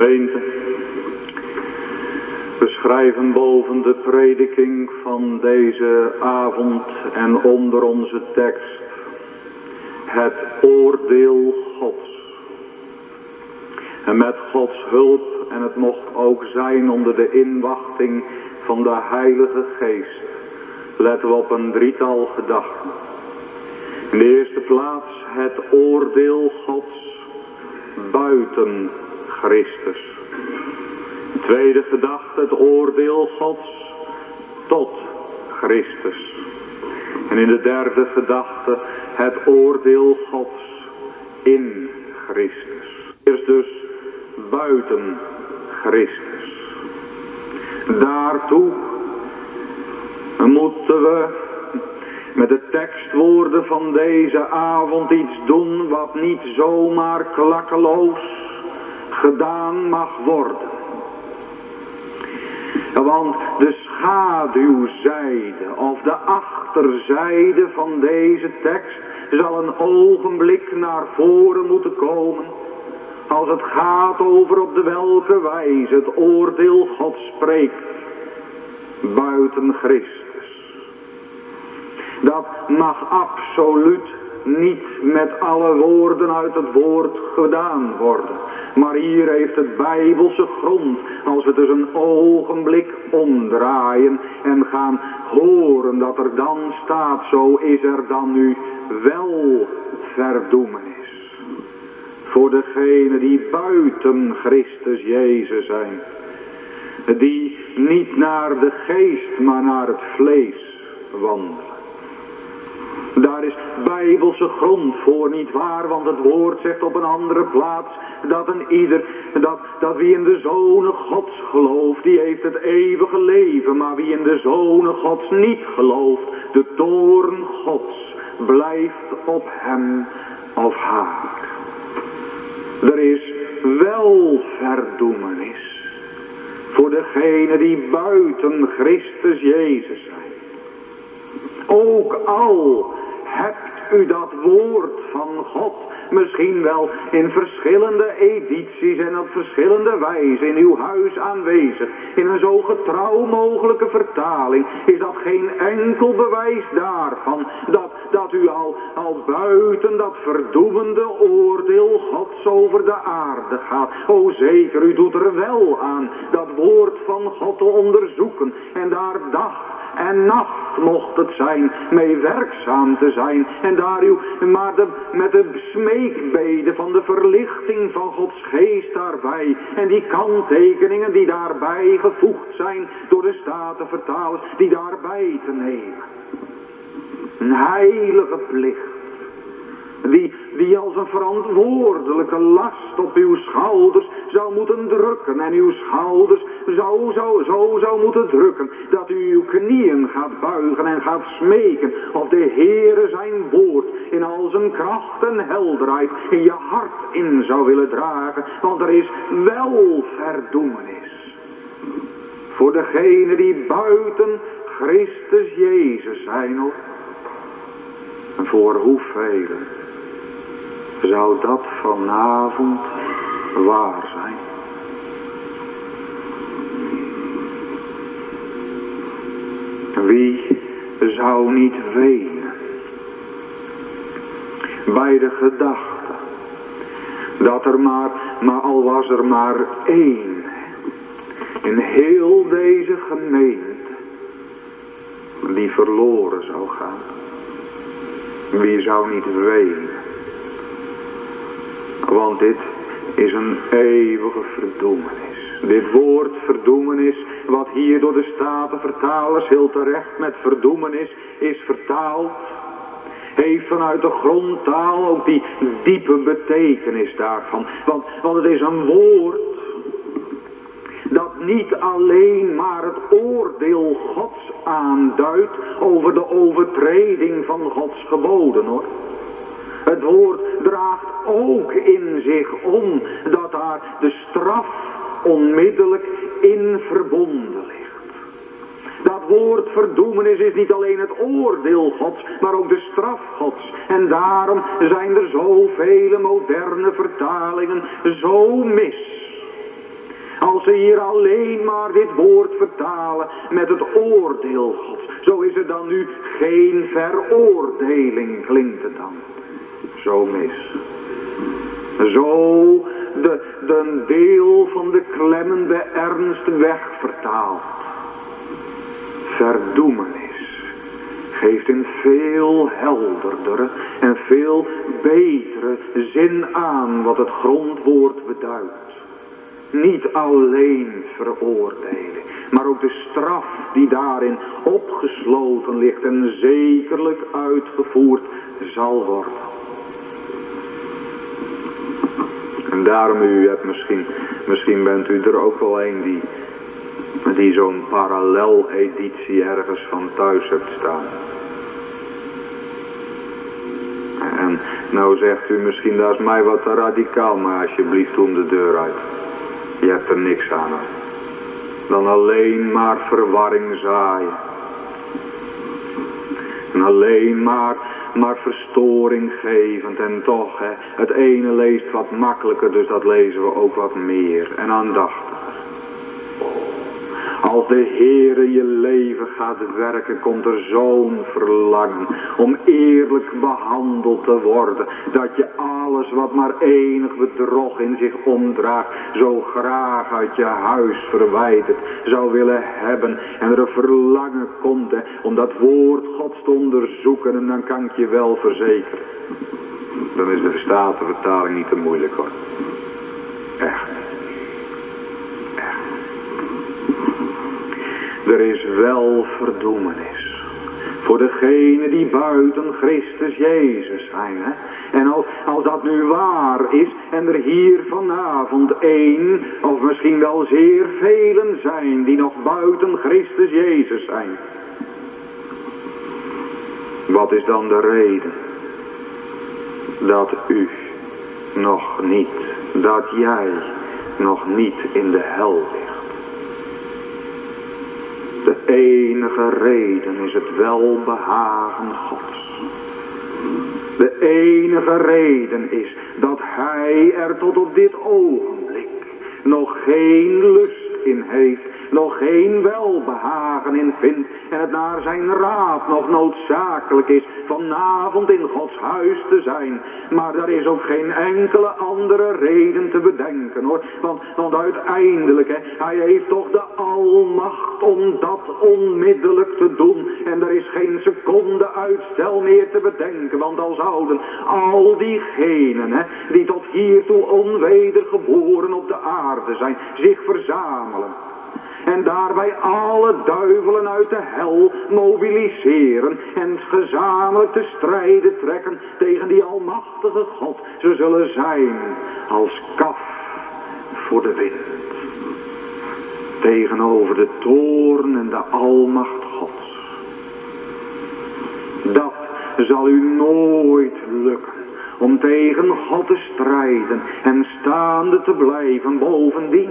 Gemeente, we schrijven boven de prediking van deze avond en onder onze tekst het oordeel Gods. En met Gods hulp, en het mocht ook zijn onder de inwachting van de Heilige Geest, letten we op een drietal gedachten. In de eerste plaats het oordeel Gods buiten Christus. Tweede gedachte, het oordeel Gods tot Christus. En in de derde gedachte, het oordeel Gods in Christus. Eerst dus buiten Christus. Daartoe moeten we met de tekstwoorden van deze avond iets doen wat niet zomaar klakkeloos gedaan mag worden. Want de schaduwzijde of de achterzijde van deze tekst zal een ogenblik naar voren moeten komen. Als het gaat over op de welke wijze het oordeel God spreekt buiten Christus. Dat mag absoluut niet met alle woorden uit het woord gedaan worden. Maar hier heeft het bijbelse grond, als we dus een ogenblik omdraaien en gaan horen dat er dan staat, zo is er dan nu wel verdoemenis. Voor degenen die buiten Christus Jezus zijn. Die niet naar de geest, maar naar het vlees wandelen. Daar is bijbelse grond voor, niet waar? Want het woord zegt op een andere plaats dat een ieder, dat, dat wie in de zonen gods gelooft, die heeft het eeuwige leven. Maar wie in de zonen gods niet gelooft, de toorn gods blijft op hem of haar. Er is wel verdoemenis voor degenen die buiten Christus Jezus zijn. Ook al hebt u dat woord van God misschien wel in verschillende edities en op verschillende wijzen in uw huis aanwezig. In een zo getrouw mogelijke vertaling is dat geen enkel bewijs daarvan dat, dat u al, al buiten dat verdoemende oordeel Gods over de aarde gaat. O zeker, u doet er wel aan dat woord van God te onderzoeken en daar dag en nacht mocht het zijn, mee werkzaam te zijn. En daar u, maar de, met de smeekbeden van de verlichting van Gods geest daarbij. En die kanttekeningen die daarbij gevoegd zijn door de statenvertalers, die daarbij te nemen. Een heilige plicht die, die als een verantwoordelijke last op uw schouders zou moeten drukken. En uw schouders zo, zo, zo zou moeten drukken. Dat u uw knieën gaat buigen en gaat smeken. Of de Heere zijn woord in al zijn kracht en helderheid in je hart in zou willen dragen. Want er is wel verdoemenis. Voor degene die buiten Christus Jezus zijn hoor. Voor hoeveel zou dat vanavond waar zijn? Wie zou niet wenen bij de gedachte dat er maar, maar al was er maar één in heel deze gemeente die verloren zou gaan. Wie zou niet wenen? Want dit is een eeuwige verdoemenis. Dit woord verdoemenis, wat hier door de statenvertalers heel terecht met verdoemenis is vertaald, heeft vanuit de grondtaal ook die diepe betekenis daarvan. Want, want het is een woord dat niet alleen maar het oordeel Gods aanduidt over de overtreding van Gods geboden hoor. Het woord draagt ook in zich om dat daar de straf onmiddellijk in verbonden ligt. Dat woord verdoemenis is niet alleen het oordeel Gods, maar ook de straf Gods. En daarom zijn er zoveel moderne vertalingen zo mis. hier alleen maar dit woord vertalen met het oordeel Gods. Zo is er dan nu geen veroordeling, klinkt het dan. Zo mis. Zo de, de deel van de klemmende ernst wegvertaald. Verdoemenis geeft een veel helderdere en veel betere zin aan wat het grondwoord beduidt. Niet alleen veroordelen, maar ook de straf die daarin opgesloten ligt en zekerlijk uitgevoerd zal worden. En daarom u hebt misschien, misschien bent u er ook wel een die, die zo'n parallel editie ergens van thuis hebt staan. En nou zegt u misschien, dat is mij wat te radicaal, maar alsjeblieft om de deur uit. Je hebt er niks aan. Dan alleen maar verwarring zaaien. En alleen maar, maar verstoring gevend. En toch, hè, het ene leest wat makkelijker, dus dat lezen we ook wat meer. En aandachtig. Als de Heere je leven gaat werken, komt er zo'n verlangen om eerlijk behandeld te worden. Dat je alles wat maar enig bedrog in zich omdraagt, zo graag uit je huis verwijderd zou willen hebben. En er een verlangen komt om dat woord Gods te onderzoeken en dan kan ik je wel verzekeren. Dan is de Statenvertaling niet te moeilijk hoor. Echt. Er is wel verdoemenis. Voor degenen die buiten Christus Jezus zijn. Hè? En als, als dat nu waar is en er hier vanavond één of misschien wel zeer velen zijn die nog buiten Christus Jezus zijn. Wat is dan de reden dat u nog niet, dat jij nog niet in de hel ligt? De enige reden is het welbehagen Gods. De enige reden is dat hij er tot op dit ogenblik nog geen lust in heeft nog geen welbehagen in vindt en het naar zijn raad nog noodzakelijk is vanavond in Gods huis te zijn. Maar er is ook geen enkele andere reden te bedenken hoor. Want, want uiteindelijk, hè, hij heeft toch de almacht om dat onmiddellijk te doen. En er is geen seconde uitstel meer te bedenken. Want dan zouden al diegenen hè, die tot hiertoe onwedergeboren op de aarde zijn, zich verzamelen. En daarbij alle duivelen uit de hel mobiliseren en gezamenlijk te strijden trekken tegen die almachtige God. Ze zullen zijn als kaf voor de wind. Tegenover de toorn en de almacht Gods. Dat zal u nooit lukken om tegen God te strijden en staande te blijven bovendien.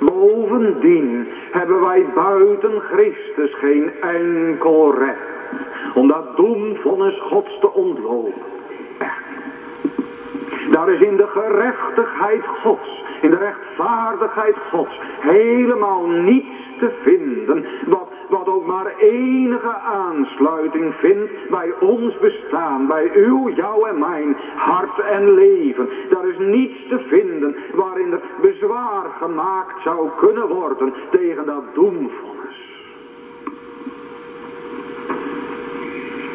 Bovendien hebben wij buiten Christus geen enkel recht om dat doemvonnis Gods te ontlopen. Daar is in de gerechtigheid Gods, in de rechtvaardigheid Gods, helemaal niets te vinden wat wat ook maar enige aansluiting vindt bij ons bestaan, bij uw, jou en mijn hart en leven. Daar is niets te vinden waarin er bezwaar gemaakt zou kunnen worden tegen dat doemvonnis.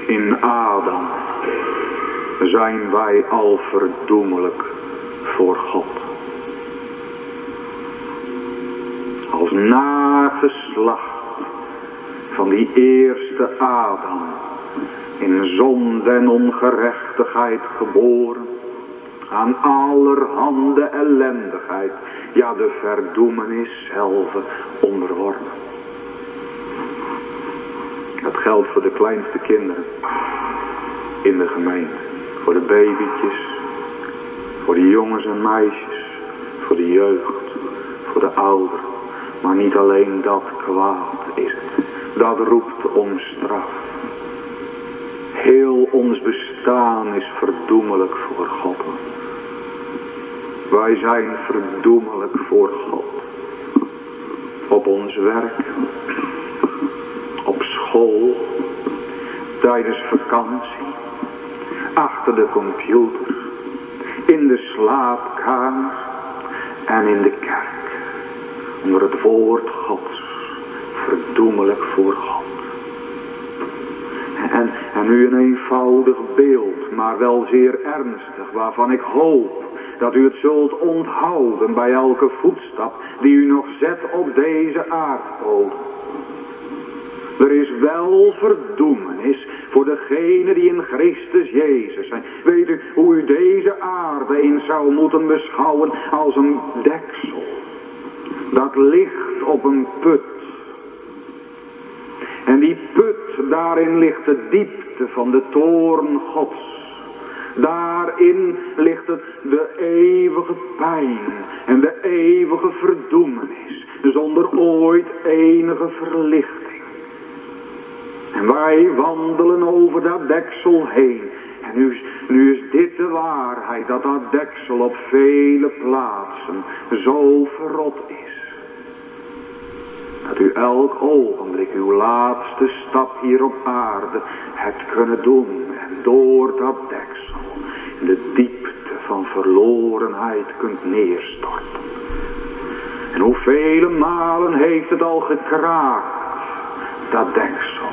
In Adam zijn wij al verdoemelijk voor God. Als nageslacht van die eerste Adam, in zonde en ongerechtigheid geboren, aan allerhande ellendigheid, ja de verdoemenis zelf onderworpen. Dat geldt voor de kleinste kinderen in de gemeente, voor de babytjes, voor de jongens en meisjes, voor de jeugd, voor de ouderen. Maar niet alleen dat kwaad is dat roept om straf. Heel ons bestaan is verdoemelijk voor God. Wij zijn verdoemelijk voor God. op ons werk, op school, tijdens vakantie, achter de computer, in de slaapkamer en in de kerk, onder het woord Gods, verdoemelijk voor God. En, en nu een eenvoudig beeld, maar wel zeer ernstig, waarvan ik hoop dat u het zult onthouden bij elke voetstap die u nog zet op deze aardbodem. Er is wel verdoemenis voor degene die in Christus Jezus zijn. Weet u hoe u deze aarde in zou moeten beschouwen als een deksel. Dat ligt op een put. En die put, daarin ligt de diepte van de toren Gods. Daarin ligt het de eeuwige pijn en de eeuwige verdoemenis, zonder ooit enige verlichting. En wij wandelen over dat deksel heen. En nu, nu is dit de waarheid, dat dat deksel op vele plaatsen zo verrot is. Dat u elk ogenblik uw laatste stap hier op aarde hebt kunnen doen. En door dat deksel in de diepte van verlorenheid kunt neerstorten. En hoeveel malen heeft het al gekraakt, dat deksel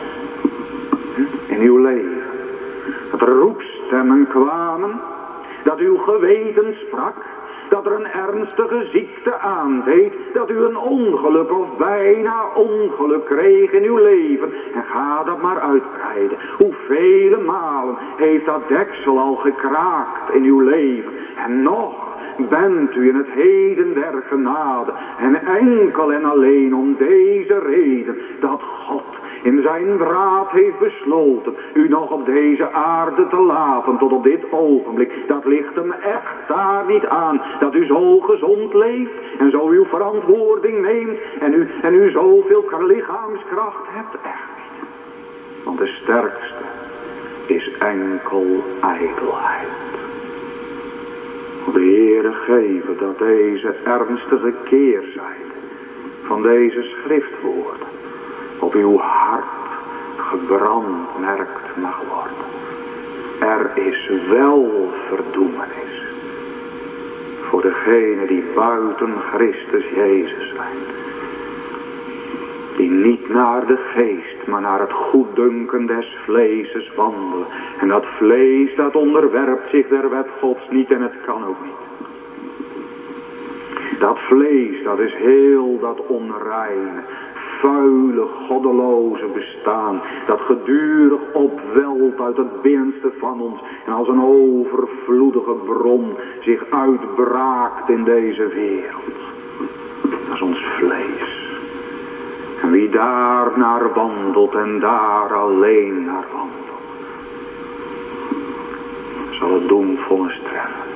in uw leven. Dat roepstemmen kwamen, dat uw geweten sprak, dat er een ernstige ziekte aandeed, dat u een ongeluk of bijna ongeluk kreeg in uw leven. En ga dat maar uitbreiden. Hoeveel malen heeft dat deksel al gekraakt in uw leven. En nog bent u in het heden der genade. En enkel en alleen om deze reden dat God in zijn raad heeft besloten u nog op deze aarde te laten tot op dit ogenblik. Dat ligt hem echt daar niet aan. Dat u zo gezond leeft en zo uw verantwoording neemt en u, en u zoveel lichaamskracht hebt. Echt. Want de sterkste is enkel ijdelheid. De Heere geven dat deze ernstige keerzijde van deze schriftwoorden op uw hart gebrandmerkt mag worden. Er is wel verdoemenis voor degenen die buiten Christus Jezus zijn. Die niet naar de geest, maar naar het goeddunken des vleeses wandelen. En dat vlees dat onderwerpt zich der wet gods niet en het kan ook niet. Dat vlees, dat is heel dat onreine, vuile, goddeloze bestaan. Dat gedurig opwelt uit het binnenste van ons. En als een overvloedige bron zich uitbraakt in deze wereld. Dat is ons vlees. En wie daar naar wandelt en daar alleen naar wandelt. Zal het doemvonnis treffen.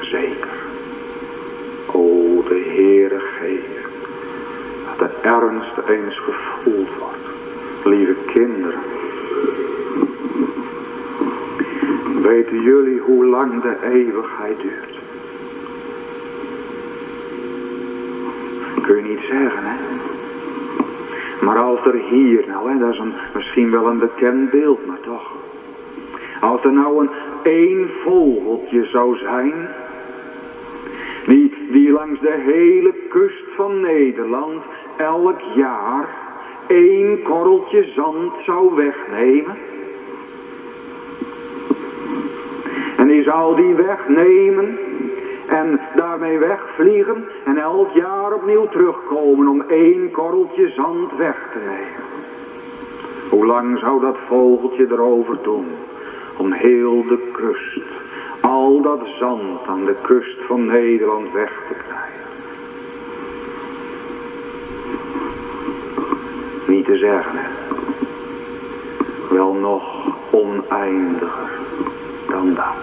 Zeker. O, de Heere geeft de ernst eens gevoeld wordt. Lieve kinderen, weten jullie hoe lang de eeuwigheid duurt? Kun je niet zeggen, hè? Maar als er hier, nou hè, dat is een, misschien wel een bekend beeld, maar toch. Als er nou een één vogeltje zou zijn, die, die langs de hele kust van Nederland elk jaar één korreltje zand zou wegnemen. En die zou die wegnemen en daarmee wegvliegen en elk jaar opnieuw terugkomen om één korreltje zand weg te nemen. Hoe lang zou dat vogeltje erover doen om heel de kust, al dat zand aan de kust van Nederland weg te krijgen? Niet te zeggen. Wel nog oneindiger dan dat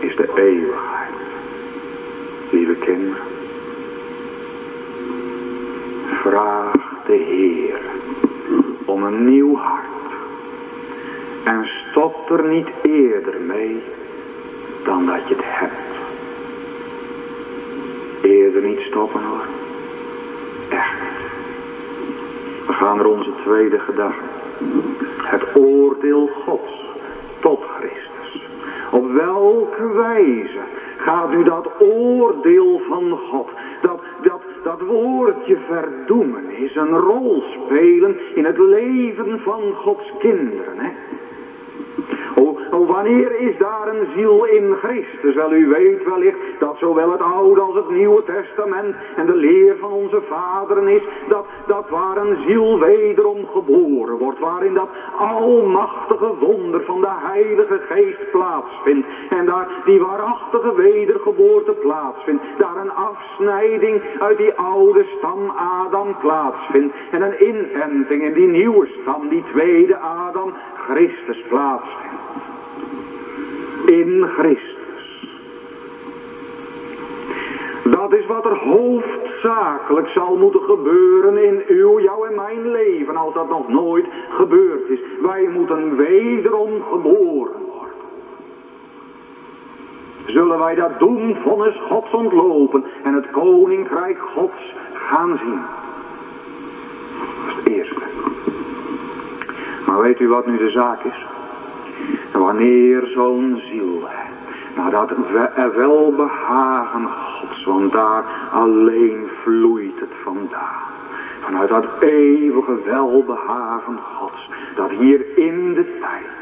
is de eeuwigheid. Lieve kinderen, vraag de Heer om een nieuw hart. En stop er niet eerder mee dan dat je het hebt. Eerder niet stoppen hoor. Gaan naar onze tweede gedachte. Het oordeel Gods tot Christus. Op welke wijze gaat u dat oordeel van God, dat, dat, dat woordje verdoemenis, een rol spelen in het leven van Gods kinderen? Hè? Oh, wanneer is daar een ziel in Christus? Wel, u weet wellicht dat zowel het Oude als het Nieuwe Testament en de leer van onze vaderen is, dat, dat waar een ziel wederom geboren wordt, waarin dat almachtige wonder van de Heilige Geest plaatsvindt, en daar die waarachtige wedergeboorte plaatsvindt, daar een afsnijding uit die oude stam Adam plaatsvindt, en een inenting in die nieuwe stam, die tweede Adam, Christus plaatsvindt in Christus. Dat is wat er hoofdzakelijk zal moeten gebeuren in uw, jou en mijn leven, als dat nog nooit gebeurd is. Wij moeten wederom geboren worden. Zullen wij dat doen, vonnis Gods ontlopen en het koninkrijk Gods gaan zien. Dat is het eerste. Maar weet u wat nu de zaak is? Wanneer zo'n ziel, nou dat welbehagen Gods, want daar alleen vloeit het vandaan. Vanuit dat eeuwige welbehagen Gods, dat hier in de tijd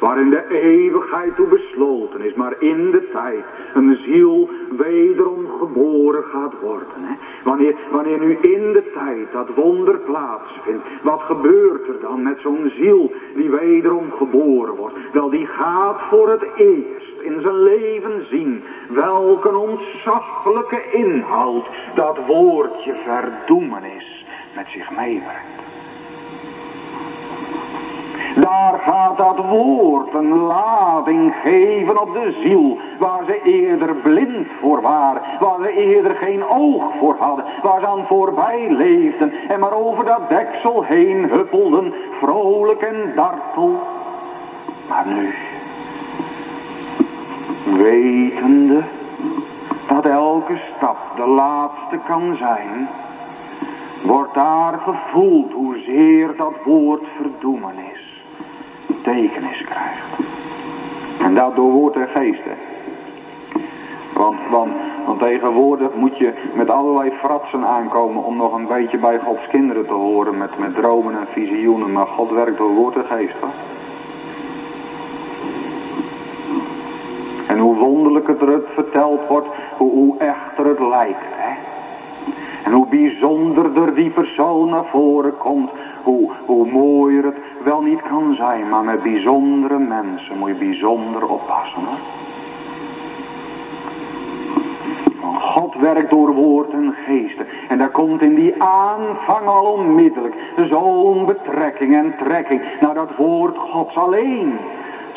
waarin de eeuwigheid toe besloten is, maar in de tijd een ziel wederom geboren gaat worden. Hè? Wanneer, wanneer nu in de tijd dat wonder plaatsvindt, wat gebeurt er dan met zo'n ziel die wederom geboren wordt? Wel, die gaat voor het eerst in zijn leven zien welke ontzaglijke inhoud dat woordje verdoemenis met zich meebrengt. Daar gaat dat woord een lading geven op de ziel, waar ze eerder blind voor waren, waar ze eerder geen oog voor hadden, waar ze aan voorbij leefden en maar over dat deksel heen huppelden, vrolijk en dartel. Maar nu, wetende dat elke stap de laatste kan zijn, wordt daar gevoeld hoezeer dat woord verdoemen is betekenis krijgt. En dat door woord en geest. Want, want, want tegenwoordig moet je met allerlei fratsen aankomen om nog een beetje bij Gods kinderen te horen met, met dromen en visioenen. Maar God werkt door woord en geest. Hoor. En hoe wonderlijk het er verteld wordt, hoe, hoe echter het lijkt. Hè? En hoe bijzonderder die persoon naar voren komt, hoe, hoe mooier het wel niet kan zijn. Maar met bijzondere mensen moet je bijzonder oppassen. Hoor. God werkt door woord en geesten. En daar komt in die aanvang al onmiddellijk zo'n betrekking en trekking naar dat woord Gods alleen.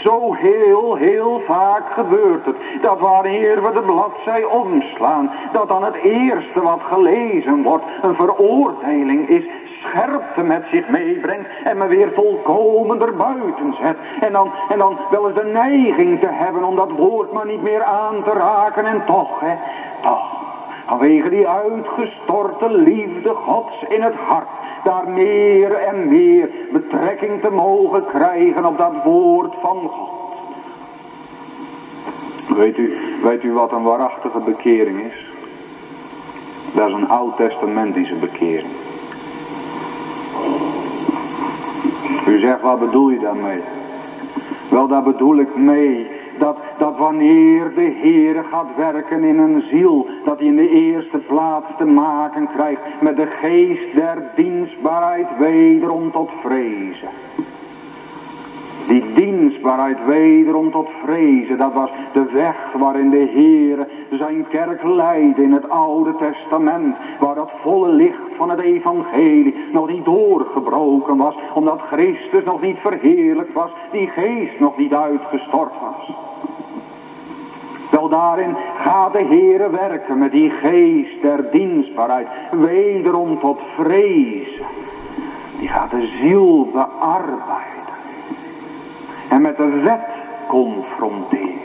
Zo heel, heel vaak gebeurt het. Dat wanneer we de bladzij omslaan, dat dan het eerste wat gelezen wordt een veroordeling is scherpte met zich meebrengt en me weer volkomen erbuiten zet. En dan, en dan wel eens de neiging te hebben om dat woord maar niet meer aan te raken. En toch, hè, toch, vanwege die uitgestorte liefde gods in het hart, daar meer en meer betrekking te mogen krijgen op dat woord van God. Weet u, weet u wat een waarachtige bekering is? Dat is een oud-testamentische bekering. U zegt, wat bedoel je daarmee? Wel, daar bedoel ik mee dat, dat wanneer de Heer gaat werken in een ziel, dat hij in de eerste plaats te maken krijgt met de geest der dienstbaarheid wederom tot vrezen. Die dienstbaarheid wederom tot vrezen, dat was de weg waarin de Heer zijn kerk leidde in het Oude Testament. Waar dat volle licht van het evangelie nog niet doorgebroken was, omdat Christus nog niet verheerlijkt was, die geest nog niet uitgestort was. Wel daarin gaat de Heere werken met die geest der dienstbaarheid, wederom tot vrezen. Die gaat de ziel bearbeiden en met de wet confronteren.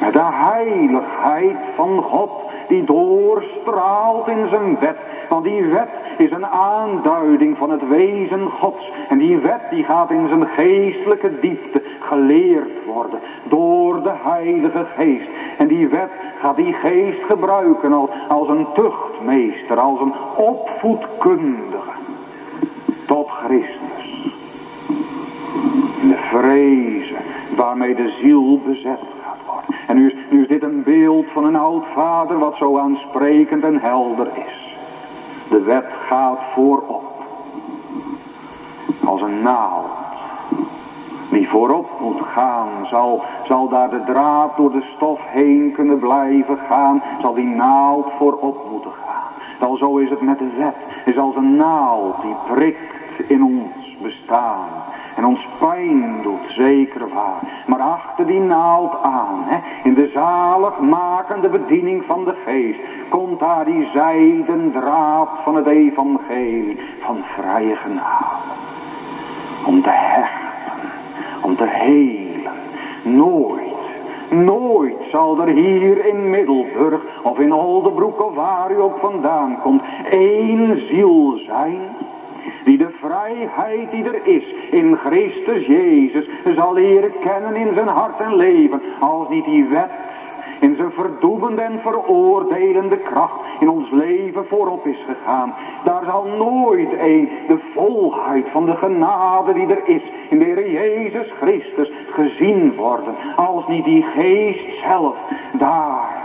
Met de heiligheid van God die doorstraalt in zijn wet. Want die wet is een aanduiding van het wezen Gods. En die wet die gaat in zijn geestelijke diepte geleerd worden door de Heilige Geest. En die wet gaat die geest gebruiken als, als een tuchtmeester, als een opvoedkundige tot Christus. De vrezen waarmee de ziel bezet gaat worden. En nu is, nu is dit een beeld van een oud vader wat zo aansprekend en helder is. De wet gaat voorop. Als een naald. Die voorop moet gaan, zal, zal daar de draad door de stof heen kunnen blijven gaan. Zal die naald voorop moeten gaan. Wel zo is het met de wet. Is als een naald die prikt in ons bestaan. En ons pijn doet, zeker waar. Maar achter die naald aan, hè, in de zaligmakende bediening van de geest, komt daar die zijden draad van het evangelie van vrije genade. Om te hechten, om te helen. Nooit, nooit zal er hier in Middelburg of in Oldebroek of waar u ook vandaan komt, één ziel zijn die de vrijheid die er is in Christus Jezus zal leren kennen in zijn hart en leven, als niet die wet in zijn verdoemende en veroordelende kracht in ons leven voorop is gegaan. Daar zal nooit een de volheid van de genade die er is in de Heer Jezus Christus gezien worden. Als niet die geest zelf daar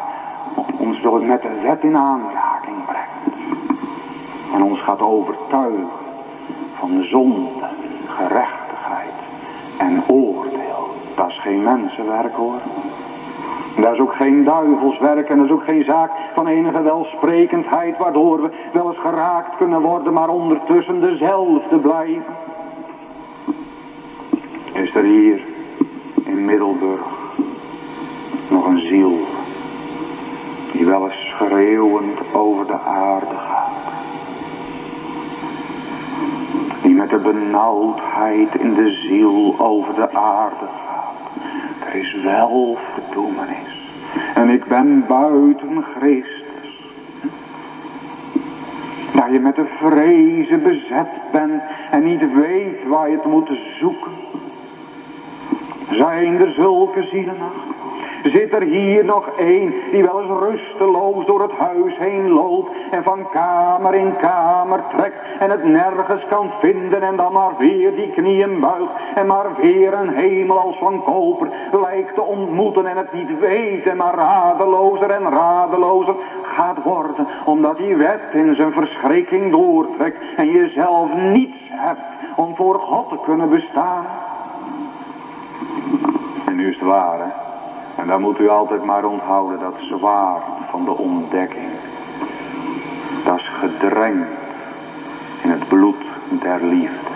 ons door met de wet in aanraking brengt. En ons gaat overtuigen van zonde, gerechtigheid en oordeel. Dat is geen mensenwerk hoor. Dat is ook geen duivelswerk en dat is ook geen zaak van enige welsprekendheid waardoor we wel eens geraakt kunnen worden, maar ondertussen dezelfde blijven. Is er hier in Middelburg nog een ziel die wel eens schreeuwend over de aarde gaat? Die met de benauwdheid in de ziel over de aarde gaat. Er is wel verdoemenis. En ik ben buiten Christus. Dat je met de vrezen bezet bent en niet weet waar je het moet zoeken. Zijn er zulke zielen nog? Zit er hier nog één die wel eens rusteloos door het huis heen loopt en van kamer in kamer trekt en het nergens kan vinden en dan maar weer die knieën buigt en maar weer een hemel als van koper lijkt te ontmoeten en het niet weet en maar radelozer en radelozer gaat worden omdat die wet in zijn verschrikking doortrekt en je zelf niets hebt om voor God te kunnen bestaan. En nu is het waar hè. En dan moet u altijd maar onthouden dat zwaard van de ontdekking. Dat is gedrenkt in het bloed der liefde.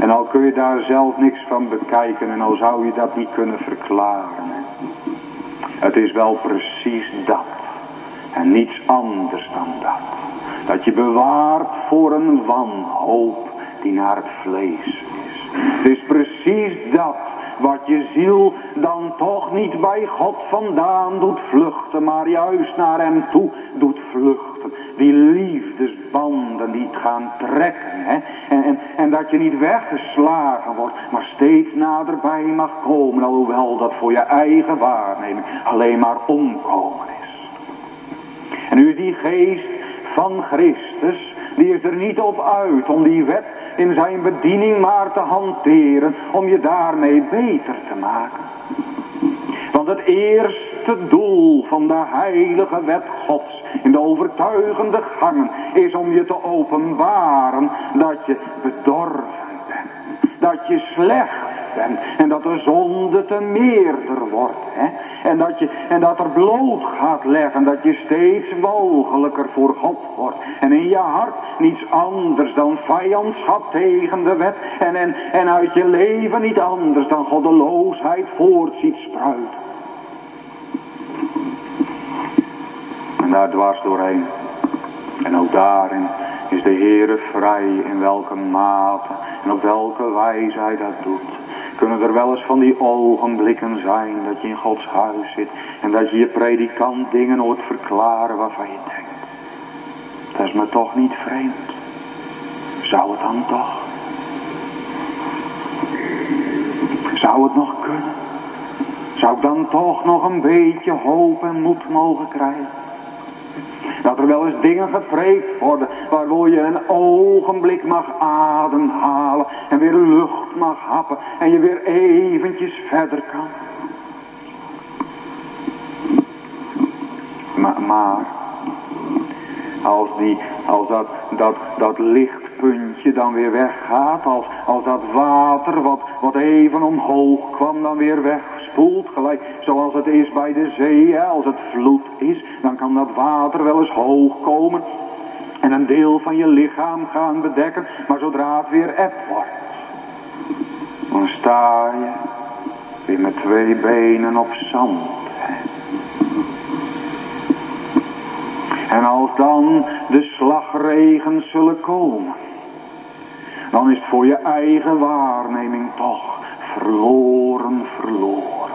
En al kun je daar zelf niks van bekijken en al zou je dat niet kunnen verklaren. Het is wel precies dat. En niets anders dan dat. Dat je bewaart voor een wanhoop die naar het vlees is. Het is precies dat wat je ziel dan toch niet bij God vandaan doet vluchten, maar juist naar hem toe doet vluchten. Die liefdesbanden die het gaan trekken. Hè? En, en, en dat je niet weggeslagen wordt, maar steeds naderbij mag komen, alhoewel dat voor je eigen waarneming alleen maar omkomen is. En nu die geest van Christus, die is er niet op uit om die wet in zijn bediening maar te hanteren om je daarmee beter te maken. Want het eerste doel van de heilige wet Gods in de overtuigende gangen is om je te openbaren dat je bedorven. Dat je slecht bent. En dat de zonde te meerder wordt. Hè? En, dat je, en dat er bloot gaat leggen. Dat je steeds mogelijker voor God wordt. En in je hart niets anders dan vijandschap tegen de wet. En, en, en uit je leven niet anders dan goddeloosheid voort ziet spruiten. En daar dwars doorheen. En ook daarin is de Heere vrij in welke mate en op welke wijze hij dat doet. Kunnen er wel eens van die ogenblikken zijn dat je in Gods huis zit en dat je je predikant dingen hoort verklaren waarvan je denkt. Dat is me toch niet vreemd. Zou het dan toch? Zou het nog kunnen? Zou ik dan toch nog een beetje hoop en moed mogen krijgen? Dat er wel eens dingen gepreekt worden waardoor je een ogenblik mag ademhalen en weer lucht mag happen en je weer eventjes verder kan. Maar, maar als, die, als dat, dat, dat lichtpuntje dan weer weggaat, als, als dat water wat, wat even omhoog kwam dan weer wegspoelt, gelijk zoals het is bij de zee, als het vloed is, dan kan dat water wel eens hoog komen en een deel van je lichaam gaan bedekken, maar zodra het weer eb wordt, dan sta je weer met twee benen op zand. En als dan de slagregens zullen komen, dan is het voor je eigen waarneming toch verloren, verloren.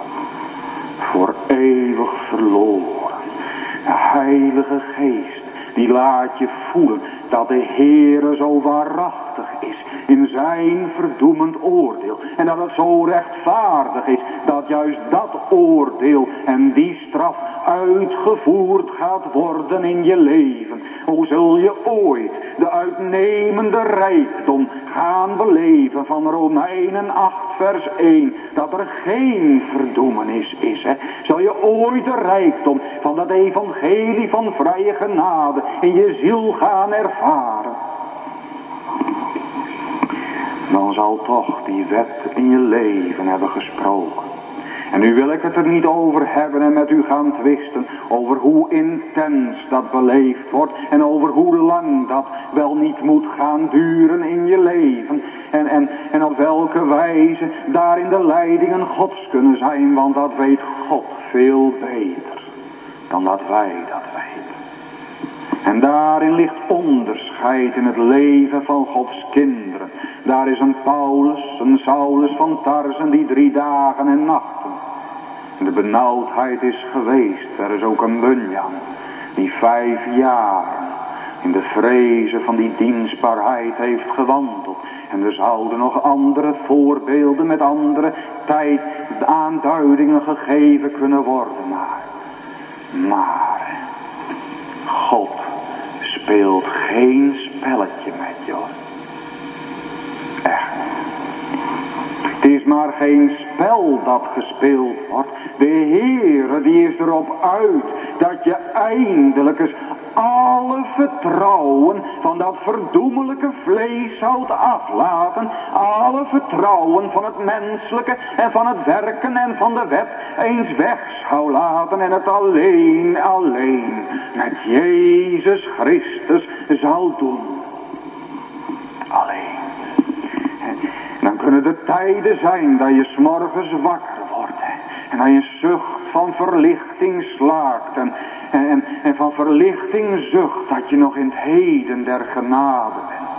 Voor eeuwig verloren. De Heilige Geest, die laat je voelen dat de Heere zo waarachtig is in zijn verdoemend oordeel. En dat het zo rechtvaardig is dat juist dat oordeel en die straf uitgevoerd gaat worden in je leven. Hoe zul je ooit de uitnemende rijkdom gaan beleven van Romeinen 8 vers 1. Dat er geen verdoemenis is. Hè? Zal je ooit de rijkdom van dat evangelie van vrije genade in je ziel gaan ervaren. Dan zal toch die wet in je leven hebben gesproken. En nu wil ik het er niet over hebben en met u gaan twisten over hoe intens dat beleefd wordt en over hoe lang dat wel niet moet gaan duren in je leven. En, en, en op welke wijze daarin de leidingen gods kunnen zijn, want dat weet God veel beter dan dat wij dat weten. En daarin ligt onderscheid in het leven van Gods kinderen. Daar is een Paulus, een Saulus van Tarsen die drie dagen en nachten de benauwdheid is geweest. Er is ook een Bunyan die vijf jaar in de vrezen van die dienstbaarheid heeft gewandeld. En er zouden nog andere voorbeelden met andere tijd aanduidingen gegeven kunnen worden. Maar, maar God speelt geen spelletje met je. Het is maar geen spel dat gespeeld wordt. De Heere die is erop uit dat je eindelijk eens alle vertrouwen van dat verdoemelijke vlees zoudt aflaten. Alle vertrouwen van het menselijke en van het werken en van de wet eens weg zou laten. En het alleen, alleen met Jezus Christus zal doen. Alleen. Dan kunnen er tijden zijn dat je s'morgens wakker wordt. En dat je zucht van verlichting slaakt. En, en, van verlichting zucht dat je nog in het heden der genade bent.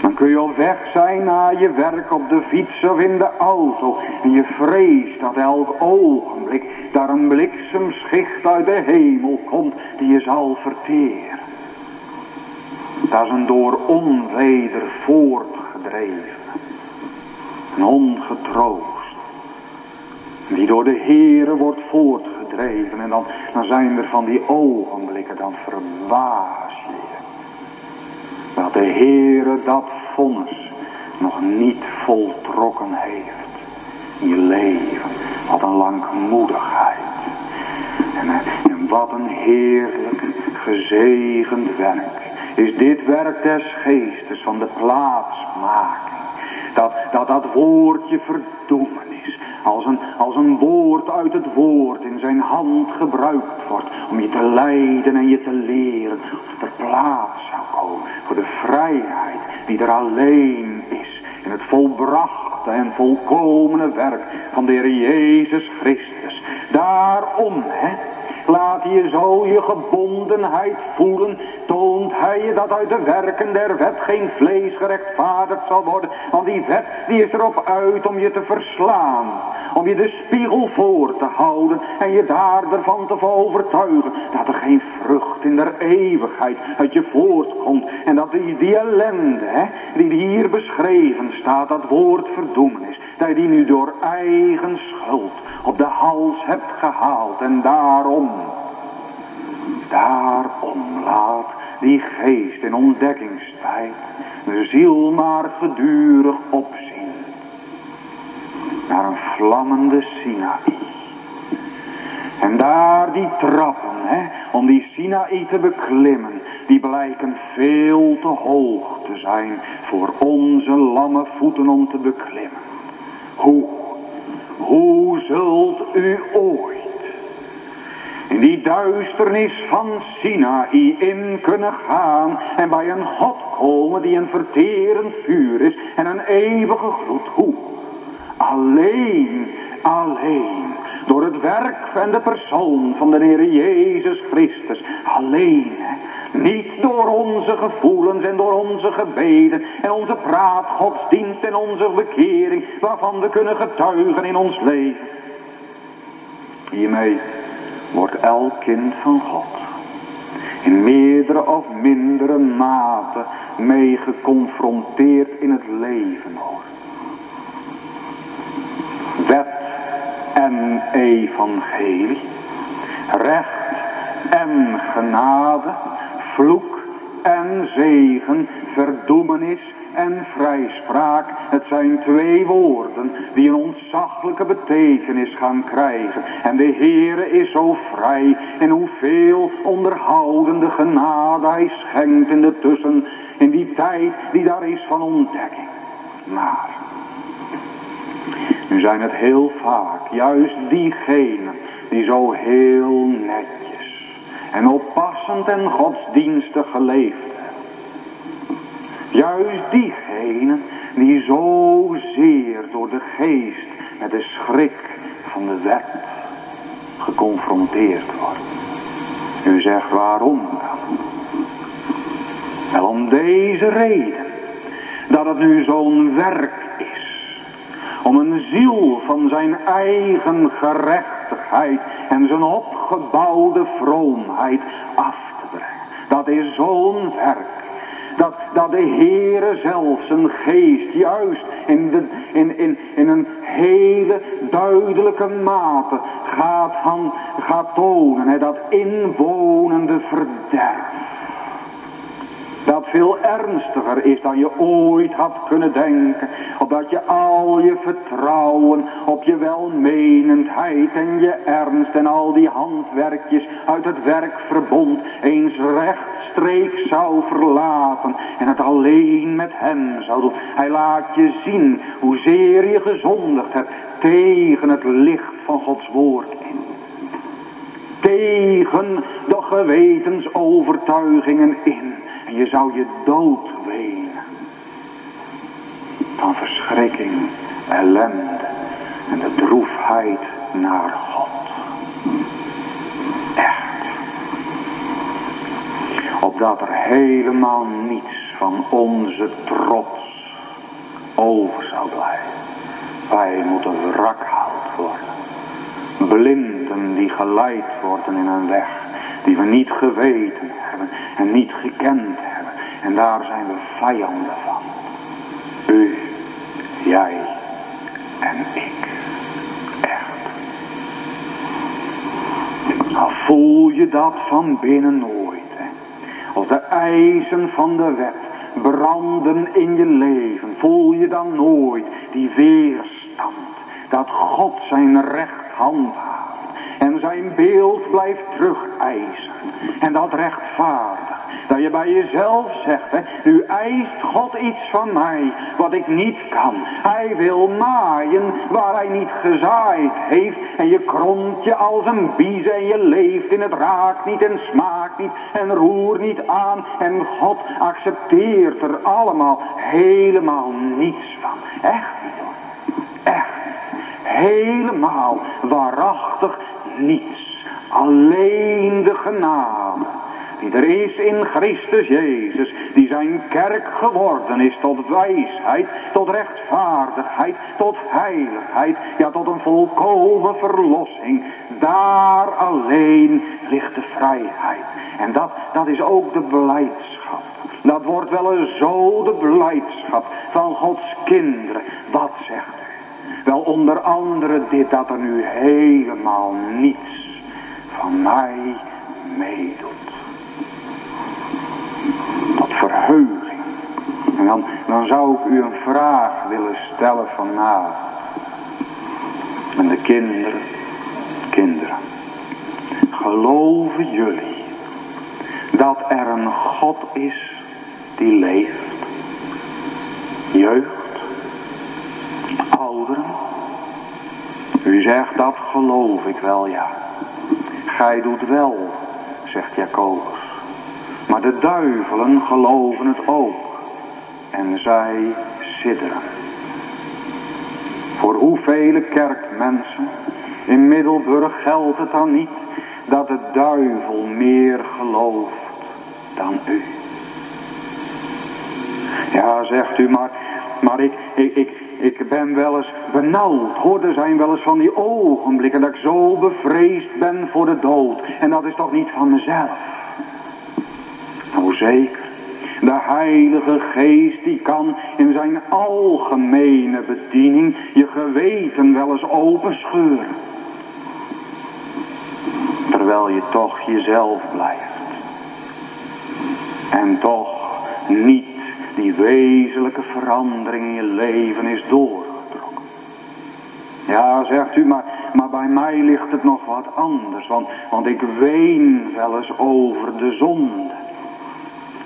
Dan kun je op weg zijn naar je werk op de fiets of in de auto. En je vreest dat elk ogenblik daar een bliksemschicht uit de hemel komt die je zal verteren. Dat is een door onweder voortgedreven. Een ongetroost. Die door de Heere wordt voortgedreven. En dan, dan zijn er van die ogenblikken, dan verbaas je je. Dat de Heere dat vonnis nog niet voltrokken heeft. In je leven. Wat een langmoedigheid. En, en wat een heerlijk gezegend werk. Is dit werk des geestes van de plaatsmaking. Dat dat, dat woordje verdoemen als een, als een woord uit het woord in zijn hand gebruikt wordt. Om je te leiden en je te leren. Of er plaats zou komen voor de vrijheid die er alleen is. In het volbrachte en volkomene werk van de Heer Jezus Christus. Daarom, hè, Laat je zo je gebondenheid voelen. Toont hij je dat uit de werken der wet geen vlees gerechtvaardigd zal worden. Want die wet die is erop uit om je te verslaan. Om je de spiegel voor te houden. En je daar ervan te overtuigen. Dat er geen vrucht in der eeuwigheid uit je voortkomt. En dat die, die ellende die hier beschreven staat. Dat woord verdoemenis. Je die nu door eigen schuld op de hals hebt gehaald. En daarom, daarom laat die geest in ontdekkingstijd de ziel maar gedurig opzien. Naar een vlammende Sinaï. En daar die trappen, hè, om die Sinaï te beklimmen, die blijken veel te hoog te zijn voor onze lamme voeten om te beklimmen. Hoe hoe zult u ooit in die duisternis van Sinaï in kunnen gaan en bij een God komen die een verterend vuur is en een eeuwige gloed. Hoe? Alleen, alleen door het werk en de persoon van de Heer Jezus Christus. Alleen, niet door onze gevoelens en door onze gebeden en onze praatgodsdienst en onze bekering waarvan we kunnen getuigen in ons leven. Hiermee wordt elk kind van God in meerdere of mindere mate mee geconfronteerd in het leven hoor. Wet en evangelie, recht en genade, vloek en zegen, verdoemenis en vrijspraak. Het zijn twee woorden die een ontzaglijke betekenis gaan krijgen. En de Heere is zo vrij en hoeveel onderhoudende genade hij schenkt in de tussen, in die tijd die daar is van ontdekking. Maar, nu zijn het heel vaak juist diegenen die zo heel netjes en oppassend en godsdienstig geleefd Juist diegenen die zozeer door de geest met de schrik van de wet geconfronteerd worden. U zegt waarom dan? Wel om deze reden. Dat het nu zo'n werk is. Om een ziel van zijn eigen gerechtigheid en zijn opgebouwde vroomheid af te brengen. Dat is zo'n werk. Dat, dat de Heere zelf zijn geest juist in, de, in, in, in een hele duidelijke mate gaat, van, gaat tonen. Hè, dat inwonende verderf dat veel ernstiger is dan je ooit had kunnen denken. Opdat je al je vertrouwen op je welmenendheid en je ernst en al die handwerkjes uit het werkverbond eens rechtstreeks zou verlaten. En het alleen met hem zou doen. Hij laat je zien hoezeer je gezondigd hebt tegen het licht van Gods woord in tegen de gewetensovertuigingen in. Je zou je dood wenen. Van verschrikking, ellende en de droefheid naar God. Echt. Opdat er helemaal niets van onze trots over zou blijven. Wij moeten wrak gehaald worden. Blinden die geleid worden in een weg die we niet geweten hebben en niet gekend hebben. En daar zijn we vijanden van. U, jij en ik. Echt. Nou voel je dat van binnen nooit. Hè? Als de eisen van de wet branden in je leven. Voel je dan nooit die weerstand. Dat God zijn recht handhaaft en zijn beeld blijft terugeisen. En dat rechtvaardig. Dat je bij jezelf zegt, hè, nu eist God iets van mij wat ik niet kan. Hij wil maaien waar hij niet gezaaid heeft. En je kromt je als een bies en je leeft in het raakt niet en smaakt niet en roert niet aan. En God accepteert er allemaal helemaal niets van. Echt niet hoor. Echt. Helemaal waarachtig niets. Alleen de genade die er is in Christus Jezus, die zijn kerk geworden is tot wijsheid, tot rechtvaardigheid, tot heiligheid, ja tot een volkomen verlossing. Daar alleen ligt de vrijheid. En dat, dat is ook de blijdschap. Dat wordt wel eens zo de blijdschap van Gods kinderen. Wat zegt u? Wel onder andere dit dat er nu helemaal niets van mij meedoet tot verheuging. En dan, zou ik u een vraag willen stellen vanavond. En de kinderen, kinderen, geloven jullie dat er een God is die leeft? Jeugd, ouderen. U zegt dat geloof ik wel, ja. Gij doet wel, zegt Jacobus. Maar de duivelen geloven het ook. En zij sidderen. Voor hoeveel kerkmensen in Middelburg geldt het dan niet dat de duivel meer gelooft dan u. Ja, zegt u, maar, maar ik, ik, ik, ik ben wel eens benauwd. Hoor, er zijn wel eens van die ogenblikken dat ik zo bevreesd ben voor de dood. En dat is toch niet van mezelf. Nou zeker, de Heilige Geest die kan in zijn algemene bediening je geweten wel eens openscheuren. Terwijl je toch jezelf blijft. En toch niet die wezenlijke verandering in je leven is doorgetrokken. Ja, zegt u, maar, maar bij mij ligt het nog wat anders. Want, ik ween wel eens over de zonde.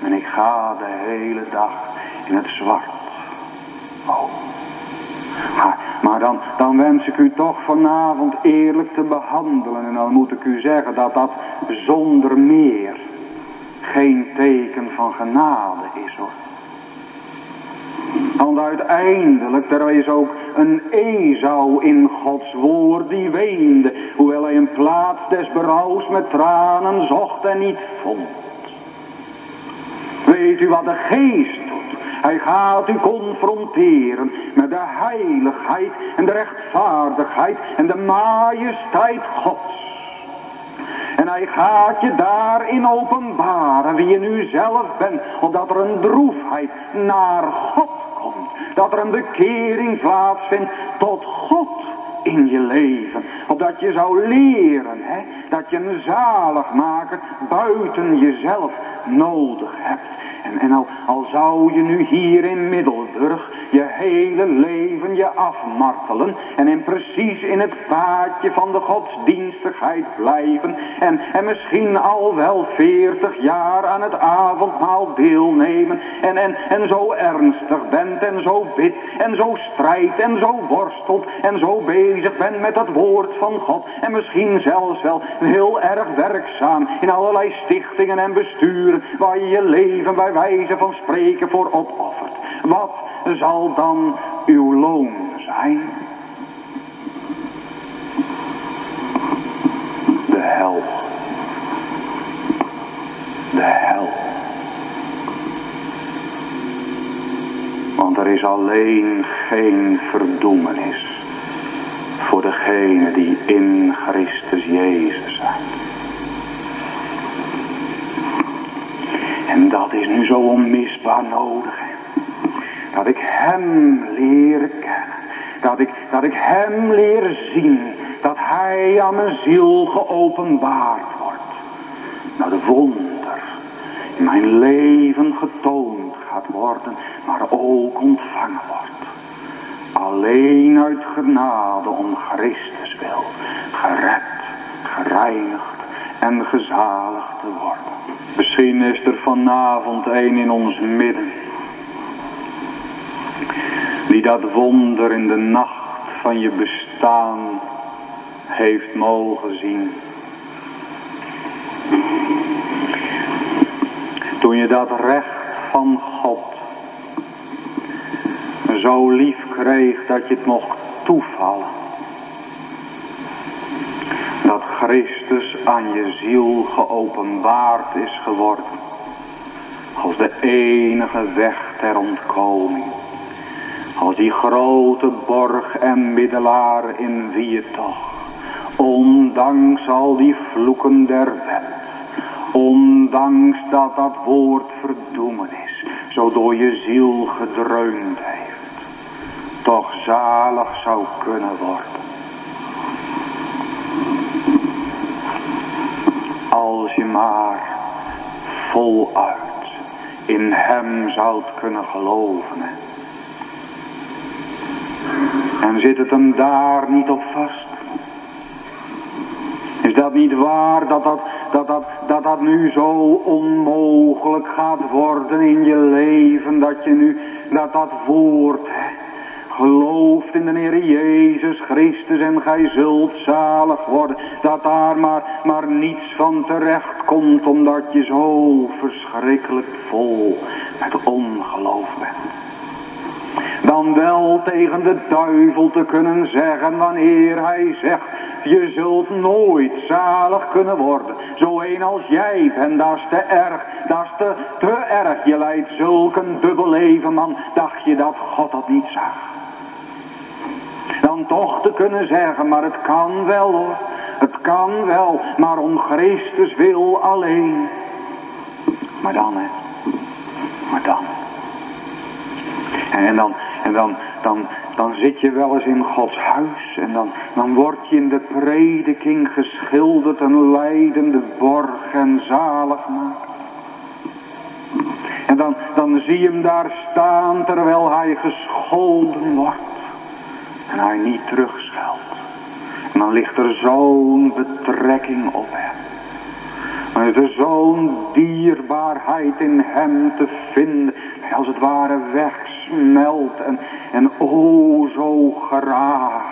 En ik ga de hele dag in het zwart. Oh. Maar, maar dan, dan wens ik u toch vanavond eerlijk te behandelen. En dan moet ik u zeggen dat dat zonder meer geen teken van genade is hoor. Want uiteindelijk, er is ook een Ezou in Gods woord die weende, hoewel hij een plaats des berouws met tranen zocht en niet vond. Weet u wat de geest doet? Hij gaat u confronteren met de heiligheid en de rechtvaardigheid en de majesteit Gods. En hij gaat je daarin openbaren wie je nu zelf bent. Omdat er een droefheid naar God komt. Dat er een bekering plaatsvindt tot God in je leven. Opdat je zou leren hè, dat je een zaligmaker buiten jezelf nodig hebt. En, en al, al zou je nu hier in Middelburg je hele leven je afmartelen en in precies in het paadje van de godsdienstigheid blijven en, en misschien al wel veertig jaar aan het avondmaal deelnemen en, en, en zo ernstig bent en zo bidt en zo strijdt en zo worstelt en zo bezig bent met het woord van God en misschien zelfs wel heel erg werkzaam in allerlei stichtingen en besturen waar je je leven bij wijze van spreken voor opoffert. Wat zal dan uw loon zijn? De hel. De hel. Want er is alleen geen verdoemenis voor degenen die in Christus Jezus zijn. En dat is nu zo onmisbaar nodig. Dat ik hem leer kennen. Dat ik, dat ik hem leer zien. Dat hij aan mijn ziel geopenbaard wordt. Dat de wonder in mijn leven getoond gaat worden. Maar ook ontvangen wordt. Alleen uit genade om Christus wil. Gered, gereinigd en gezaligd te worden. Misschien is er vanavond een in ons midden. Die dat wonder in de nacht van je bestaan heeft mogen zien. Toen je dat recht van God zo lief kreeg dat je het mocht toevallen. Dat Christus aan je ziel geopenbaard is geworden. Als de enige weg ter ontkoming. Als die grote borg en middelaar in wie je toch, ondanks al die vloeken der wet, ondanks dat dat woord verdoemen is, zo door je ziel gedreund heeft, toch zalig zou kunnen worden. Als je maar voluit in hem zoudt kunnen geloven. En zit het hem daar niet op vast? Is dat niet waar dat dat, dat, dat, dat, dat nu zo onmogelijk gaat worden in je leven? Dat je nu dat dat woord gelooft in de Heer Jezus Christus en gij zult zalig worden. Dat daar maar, maar niets van terecht komt omdat je zo verschrikkelijk vol met ongeloof bent. Dan wel tegen de duivel te kunnen zeggen wanneer hij zegt je zult nooit zalig kunnen worden. Zo een als jij bent, dat is te erg. Dat is te, te erg. Je leidt zulk een dubbel leven, man. Dacht je dat God dat niet zag? Dan toch te kunnen zeggen, maar het kan wel hoor. Het kan wel, maar om Christus wil alleen. Maar dan hè. Maar dan. En dan, en dan, dan, dan zit je wel eens in Gods huis en dan, dan word je in de prediking geschilderd een leidende borg en zalig maakt. En dan, dan zie je hem daar staan terwijl hij gescholden wordt en hij niet terugscheldt. En dan ligt er zo'n betrekking op hem. Er is zo'n dierbaarheid in hem te vinden. Als het ware wegsmelt. En, en o zo graag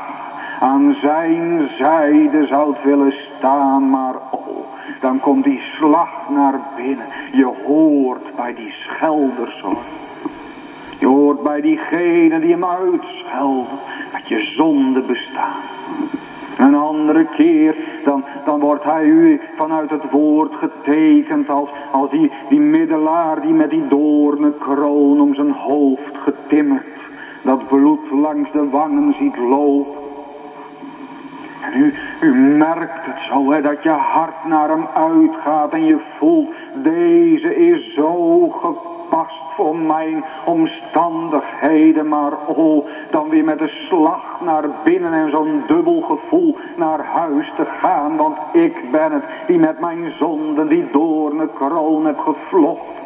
aan zijn zijde zou willen staan. Maar oh, dan komt die slag naar binnen. Je hoort bij die schelders hoor. Je hoort bij diegenen die hem uitschelden. Dat je zonde bestaat. Een andere keer, dan, dan wordt hij u vanuit het woord getekend als, als die, die middelaar die met die doornenkroon om zijn hoofd getimmerd, dat bloed langs de wangen ziet lopen. En u, u merkt het zo, hè, dat je hart naar hem uitgaat en je voelt, deze is zo gepast voor mijn omstandigheden. Maar oh, dan weer met een slag naar binnen en zo'n dubbel gevoel naar huis te gaan. Want ik ben het die met mijn zonden die kroon heb gevlocht.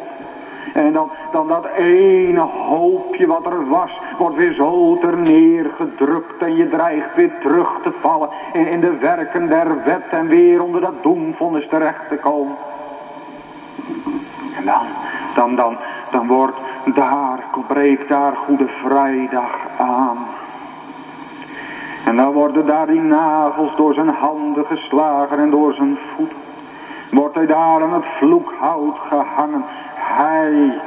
En dan, dan dat ene hoopje wat er was, wordt weer zo ter neergedrukt. En je dreigt weer terug te vallen in, in de werken der wet en weer onder dat doemvonnis terecht te komen. En dan, dan, dan, dan wordt daar, breekt daar Goede Vrijdag aan. En dan worden daar die nagels door zijn handen geslagen en door zijn voeten. Wordt hij daar aan het vloekhout gehangen. Hij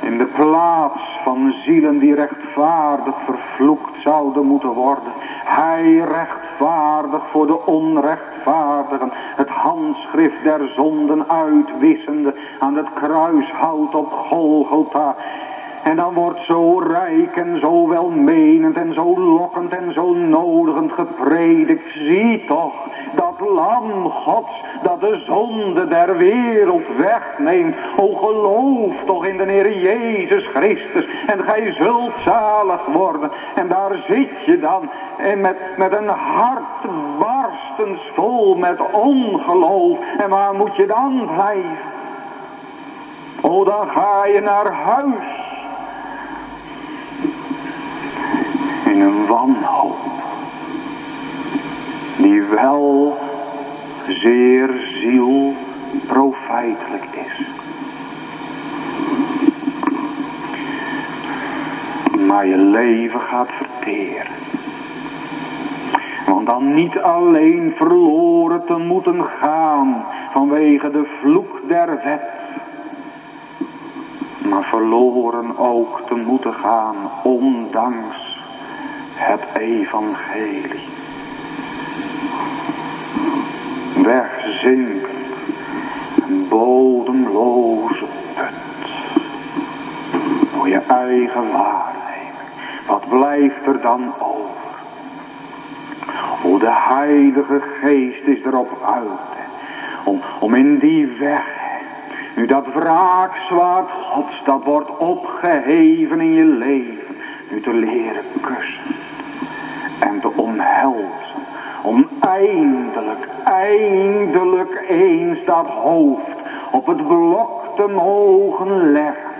in de plaats van zielen die rechtvaardig vervloekt zouden moeten worden. Hij rechtvaardig voor de onrechtvaardigen. Het handschrift der zonden uitwissende aan het kruishout op Golgotha. En dan wordt zo rijk en zo welmenend en zo lokkend en zo nodigend gepredikt. Zie toch, dat lam gods dat de zonde der wereld wegneemt. O geloof toch in de Heer Jezus Christus en gij zult zalig worden. En daar zit je dan en met, met een hart barstens vol met ongeloof. En waar moet je dan blijven? O dan ga je naar huis een wanhoop. Die wel zeer ziel profijtelijk is. Maar je leven gaat verteren. Want dan niet alleen verloren te moeten gaan vanwege de vloek der wet. Maar verloren ook te moeten gaan ondanks het evangelie. wegzinkend, een bodemloze put. Voor je eigen waarneming, wat blijft er dan over? Hoe de Heilige Geest is erop uit, om, om in die weg, nu dat wraakzwaard Gods, dat wordt opgeheven in je leven, nu te leren kussen en te omhelzen om eindelijk, eindelijk eens dat hoofd op het blok te mogen leggen.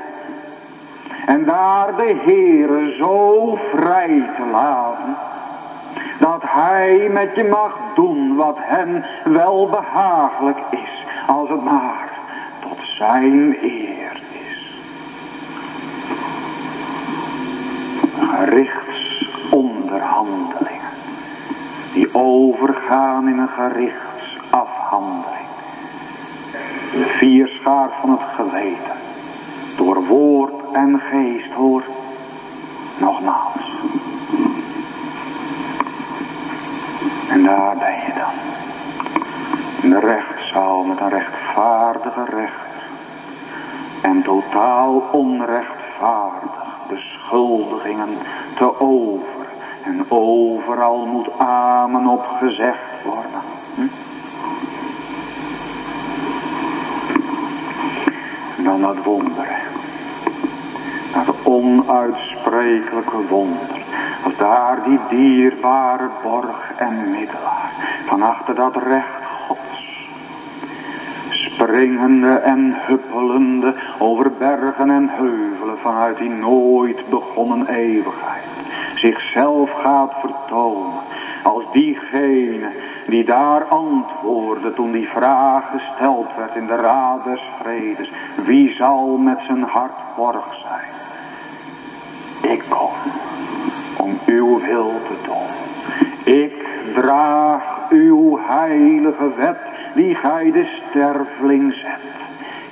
En daar de Heere zo vrij te laten, dat hij met je mag doen wat hem wel behagelijk is, als het maar tot zijn eer is. Gerichtsonderhandeling die overgaan in een gerichtsafhandeling. De vierschaar van het geweten, door woord en geest hoor, nogmaals. En daar ben je dan. In de rechtszaal met een rechtvaardige rechter. En totaal onrechtvaardig beschuldigingen te over en overal moet amen op gezegd worden. Hm? En dan dat wonder. Dat onuitsprekelijke wonder. Als daar die dierbare borg en middelaar. Van achter dat recht gods. Springende en huppelende over bergen en heuvelen vanuit die nooit begonnen eeuwigheid zichzelf gaat vertonen als diegene die daar antwoordde toen die vraag gesteld werd in de raad des vredes. Wie zal met zijn hart borg zijn? Ik kom om uw wil te doen. Ik draag uw heilige wet die gij de sterveling zet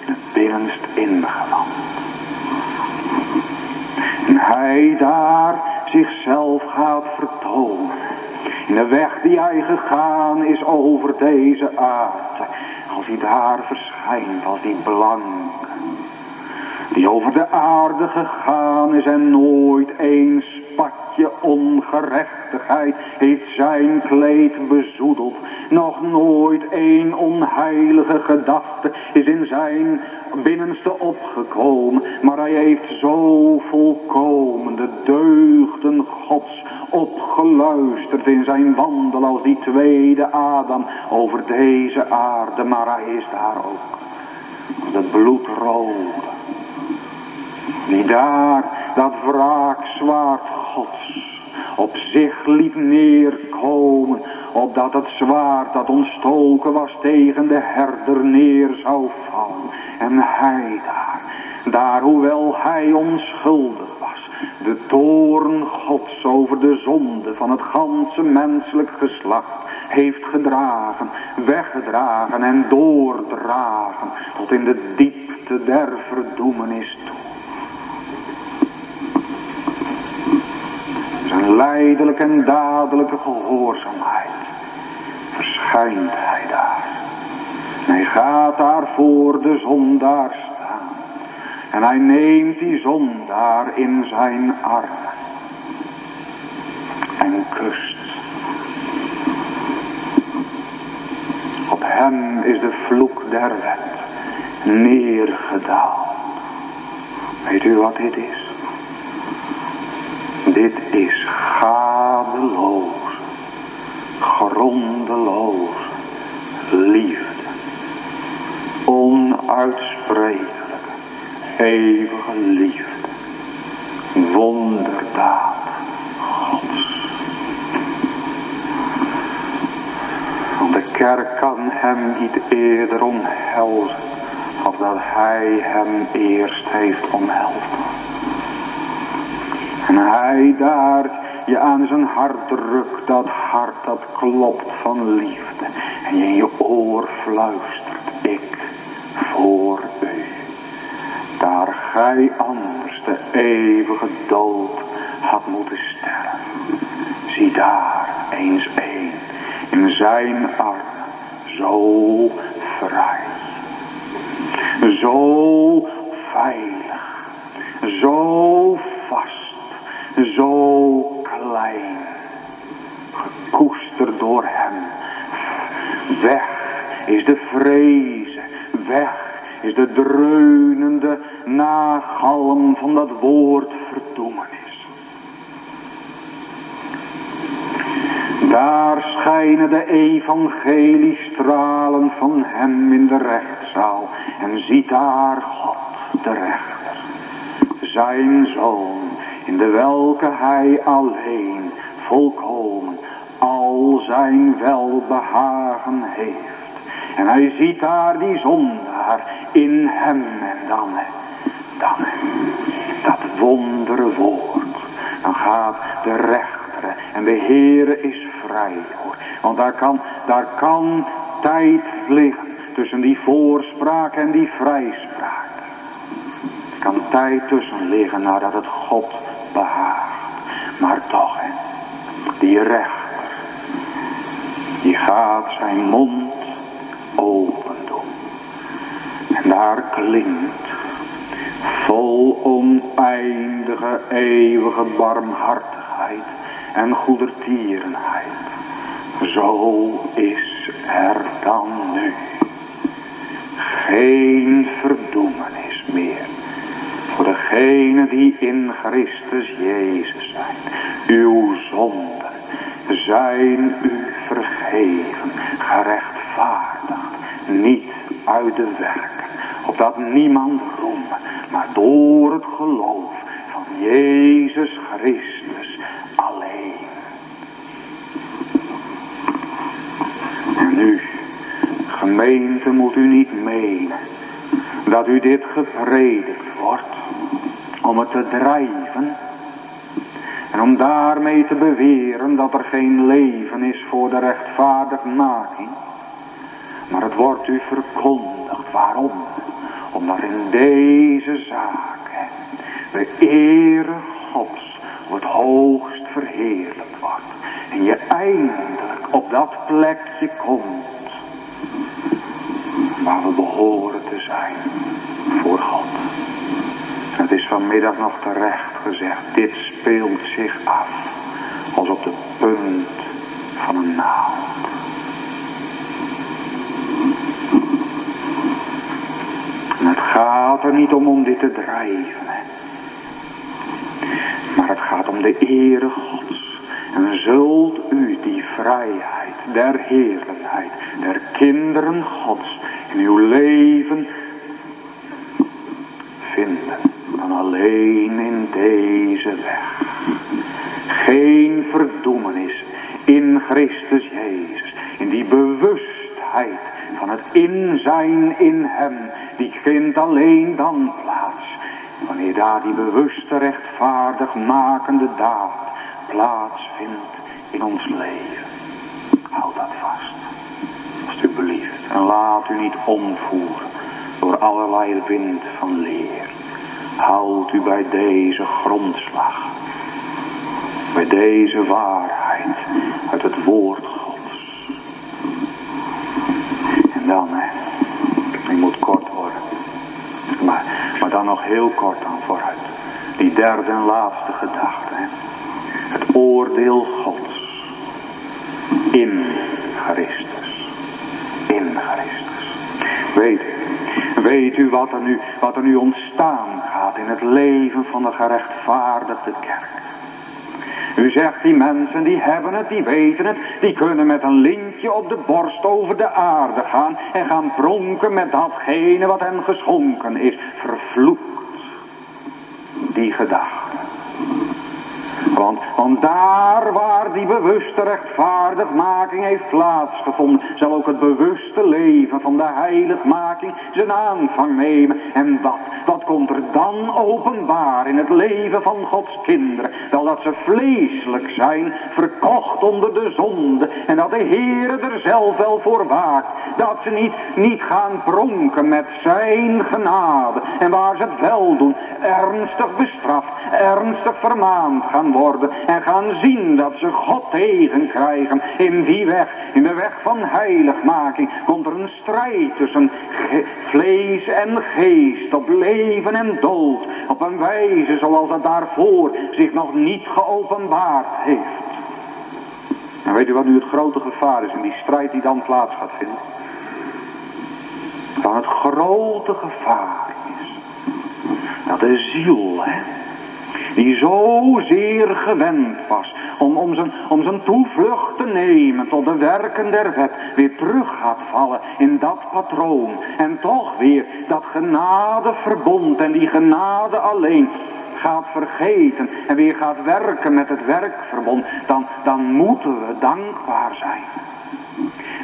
in het binnenst ingewand. En hij daar zichzelf gaat vertonen. In de weg die hij gegaan is over deze aarde. Als hij daar verschijnt als die blank. Die over de aarde gegaan is en nooit eens spatje ongerechtigheid heeft zijn kleed bezoedeld. Nog nooit een onheilige gedachte is in zijn binnenste opgekomen. Maar hij heeft zo volkomen de deugden gods opgeluisterd in zijn wandel als die tweede Adam over deze aarde. Maar hij is daar ook. De bloedrode. Die daar dat wraakzwaard op zich liet neerkomen opdat het zwaard dat ontstoken was tegen de herder neer zou vallen. En hij daar, daar hoewel hij onschuldig was, de toorn gods over de zonde van het ganse menselijk geslacht heeft gedragen, weggedragen en doordragen tot in de diepte der verdoemenis toe. Zijn leidelijke en dadelijke gehoorzaamheid verschijnt hij daar. En hij gaat daar voor de zondaar staan. En hij neemt die zondaar in zijn armen. En kust. Op hem is de vloek der wet neergedaald. Weet u wat dit is? Dit is gadeloos, grondeloos liefde. Onuitsprekelijke, eeuwige liefde. Wonderdaad Gods. De kerk kan hem niet eerder omhelzen, als dat hij hem eerst heeft omhelzen. En hij daar je aan zijn hart drukt, dat hart dat klopt van liefde. En je in je oor fluistert, ik voor u. Daar gij anders de eeuwige dood had moeten sterven. Zie daar eens een in zijn armen zo vrij. Zo veilig. Zo vast. Zo klein. Gekoesterd door hem. Weg is de vrezen. Weg is de dreunende nagalm van dat woord verdoemenis. Daar schijnen de evangeliestralen van hem in de rechtszaal. En ziet daar God, de rechter. Zijn zoon, in de welke hij alleen volkomen al zijn welbehagen heeft. En hij ziet daar die zondaar in hem en dan, dan dat wondere woord. Dan gaat de rechter en de Heere is vrij. Want daar kan, daar kan tijd liggen tussen die voorspraak en die vrijspraak. Er kan tijd tussen liggen nadat het God Maar toch, hè, die rechter, die gaat zijn mond open doen. En daar klinkt vol oneindige, eeuwige barmhartigheid en goedertierenheid. Zo is er dan nu geen verdoemenis meer voor degenen die in Christus Jezus zijn. Uw zonden zijn u vergeven, gerechtvaardigd, niet uit de werken, opdat niemand roem, maar door het geloof van Jezus Christus alleen. En nu, gemeente moet u niet menen dat u dit gepredikt wordt om het te drijven en om daarmee te beweren dat er geen leven is voor de rechtvaardigmaking. Maar het wordt u verkondigd. Waarom? Omdat in deze zaak de ere Gods het hoogst verheerlijkt wordt. En je eindelijk op dat plekje komt waar we behoren te zijn voor God. Het is vanmiddag nog terecht gezegd, dit speelt zich af als op de punt van een naald. En het gaat er niet om om dit te drijven. Maar het gaat om de ere Gods. En zult u die vrijheid der heerlijkheid der kinderen Gods in uw leven vinden dan alleen in deze weg. Geen verdoemenis in Christus Jezus. In die bewustheid van het in zijn in hem. Die vindt alleen dan plaats. Wanneer daar die bewuste rechtvaardig makende daad plaatsvindt in ons leven. Houd dat vast. Alsjeblieft. En laat u niet omvoeren door allerlei wind van leer. Houd u bij deze grondslag. Bij deze waarheid uit het woord Gods. En dan, hè. Die moet kort worden. Maar, maar dan nog heel kort dan vooruit. Die derde en laatste gedachte. Hè. Het oordeel Gods. In Christus. In Christus. Weet u. Weet u wat er, nu, wat er nu ontstaan gaat in het leven van de gerechtvaardigde kerk? U zegt die mensen die hebben het, die weten het, die kunnen met een lintje op de borst over de aarde gaan en gaan pronken met datgene wat hen geschonken is. Vervloekt die gedachte. Want, want daar waar die bewuste rechtvaardigmaking heeft plaatsgevonden, zal ook het bewuste leven van de heiligmaking zijn aanvang nemen. En wat, wat komt er dan openbaar in het leven van Gods kinderen? Wel dat ze vleeselijk zijn, verkocht onder de zonde. En dat de Heer er zelf wel voor waakt. Dat ze niet, niet gaan pronken met zijn genade. En waar ze het wel doen, ernstig bestraft, ernstig vermaand gaan worden en gaan zien dat ze God tegenkrijgen in die weg, in de weg van heiligmaking, komt er een strijd tussen vlees en geest, op leven en dood, op een wijze zoals het daarvoor zich nog niet geopenbaard heeft. En weet u wat nu het grote gevaar is in die strijd die dan plaats gaat vinden? Van het grote gevaar is dat de ziel, hè, die zozeer gewend was om, om, zijn, om zijn toevlucht te nemen tot de werken der wet, weer terug gaat vallen in dat patroon. En toch weer dat genadeverbond en die genade alleen gaat vergeten en weer gaat werken met het werkverbond, dan, dan moeten we dankbaar zijn.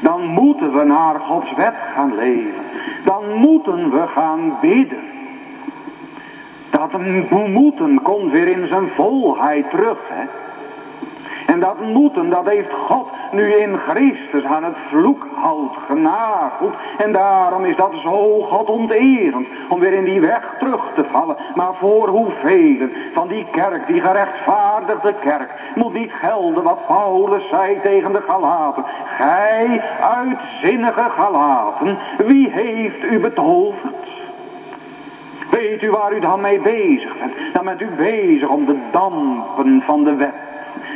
Dan moeten we naar Gods wet gaan leven. Dan moeten we gaan bidden. Dat moeten komt weer in zijn volheid terug. Hè? En dat moeten, dat heeft God nu in Christus aan het vloekhout genageld. En daarom is dat zo God onterend. Om weer in die weg terug te vallen. Maar voor hoeveel van die kerk, die gerechtvaardigde kerk, moet niet gelden wat Paulus zei tegen de Galaten. Gij uitzinnige Galaten, wie heeft u betoverd? Weet u waar u dan mee bezig bent? Dan bent u bezig om de dampen van de wet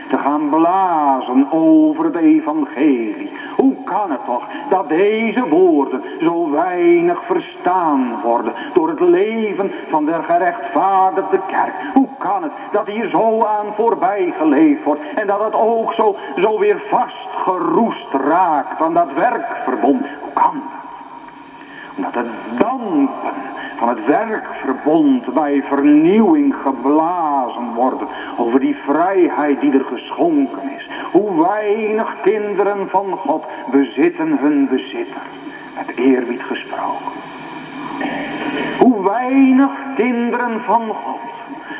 te gaan blazen over het evangelie. Hoe kan het toch dat deze woorden zo weinig verstaan worden door het leven van de gerechtvaardigde kerk? Hoe kan het dat hier zo aan voorbij geleefd wordt en dat het ook zo, zo weer vastgeroest raakt aan dat werkverbond? Hoe kan? Omdat het dampen van het werkverbond bij vernieuwing geblazen worden over die vrijheid die er geschonken is. Hoe weinig kinderen van God bezitten hun bezitter. Met eerbied gesproken. Hoe weinig kinderen van God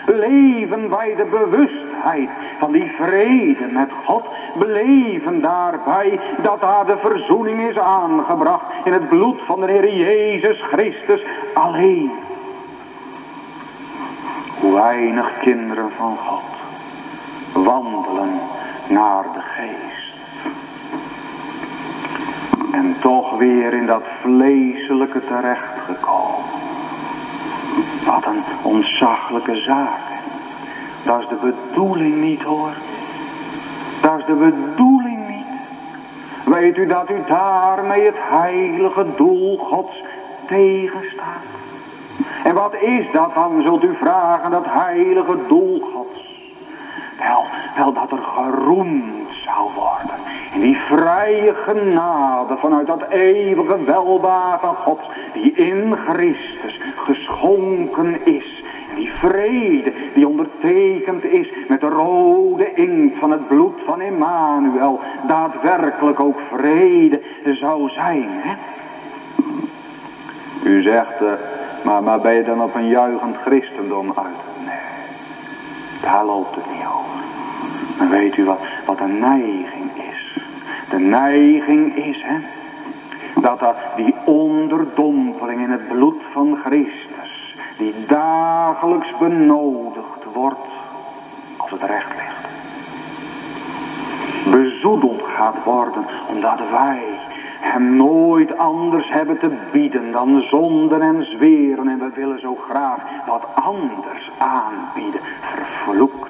leven bij de bewustheid van die vrede met God, beleven daarbij dat daar de verzoening is aangebracht in het bloed van de Heer Jezus Christus alleen. Hoe weinig kinderen van God wandelen naar de geest. En toch weer in dat vleeselijke terechtgekomen. Wat een ontzaglijke zaak. Dat is de bedoeling niet hoor. Dat is de bedoeling niet. Weet u dat u daarmee het heilige doel Gods tegenstaat? En wat is dat dan, zult u vragen, dat heilige doel Gods? Wel, dat er geroemd zou worden. In die vrije genade vanuit dat eeuwige welbaar van God, die in Christus geschonken is. En die vrede die ondertekend is met de rode inkt van het bloed van Emmanuel, daadwerkelijk ook vrede zou zijn. Hè? U zegt, uh, maar, maar ben je dan op een juichend christendom uit? Nee, daar loopt het niet over. Maar weet u wat, wat een neiging is? De neiging is, hè, dat dat die onderdompeling in het bloed van Christus, die dagelijks benodigd wordt, als het recht ligt, bezoedeld gaat worden, omdat wij hem nooit anders hebben te bieden dan zonden en zweren. En we willen zo graag wat anders aanbieden. Vervloekte wil.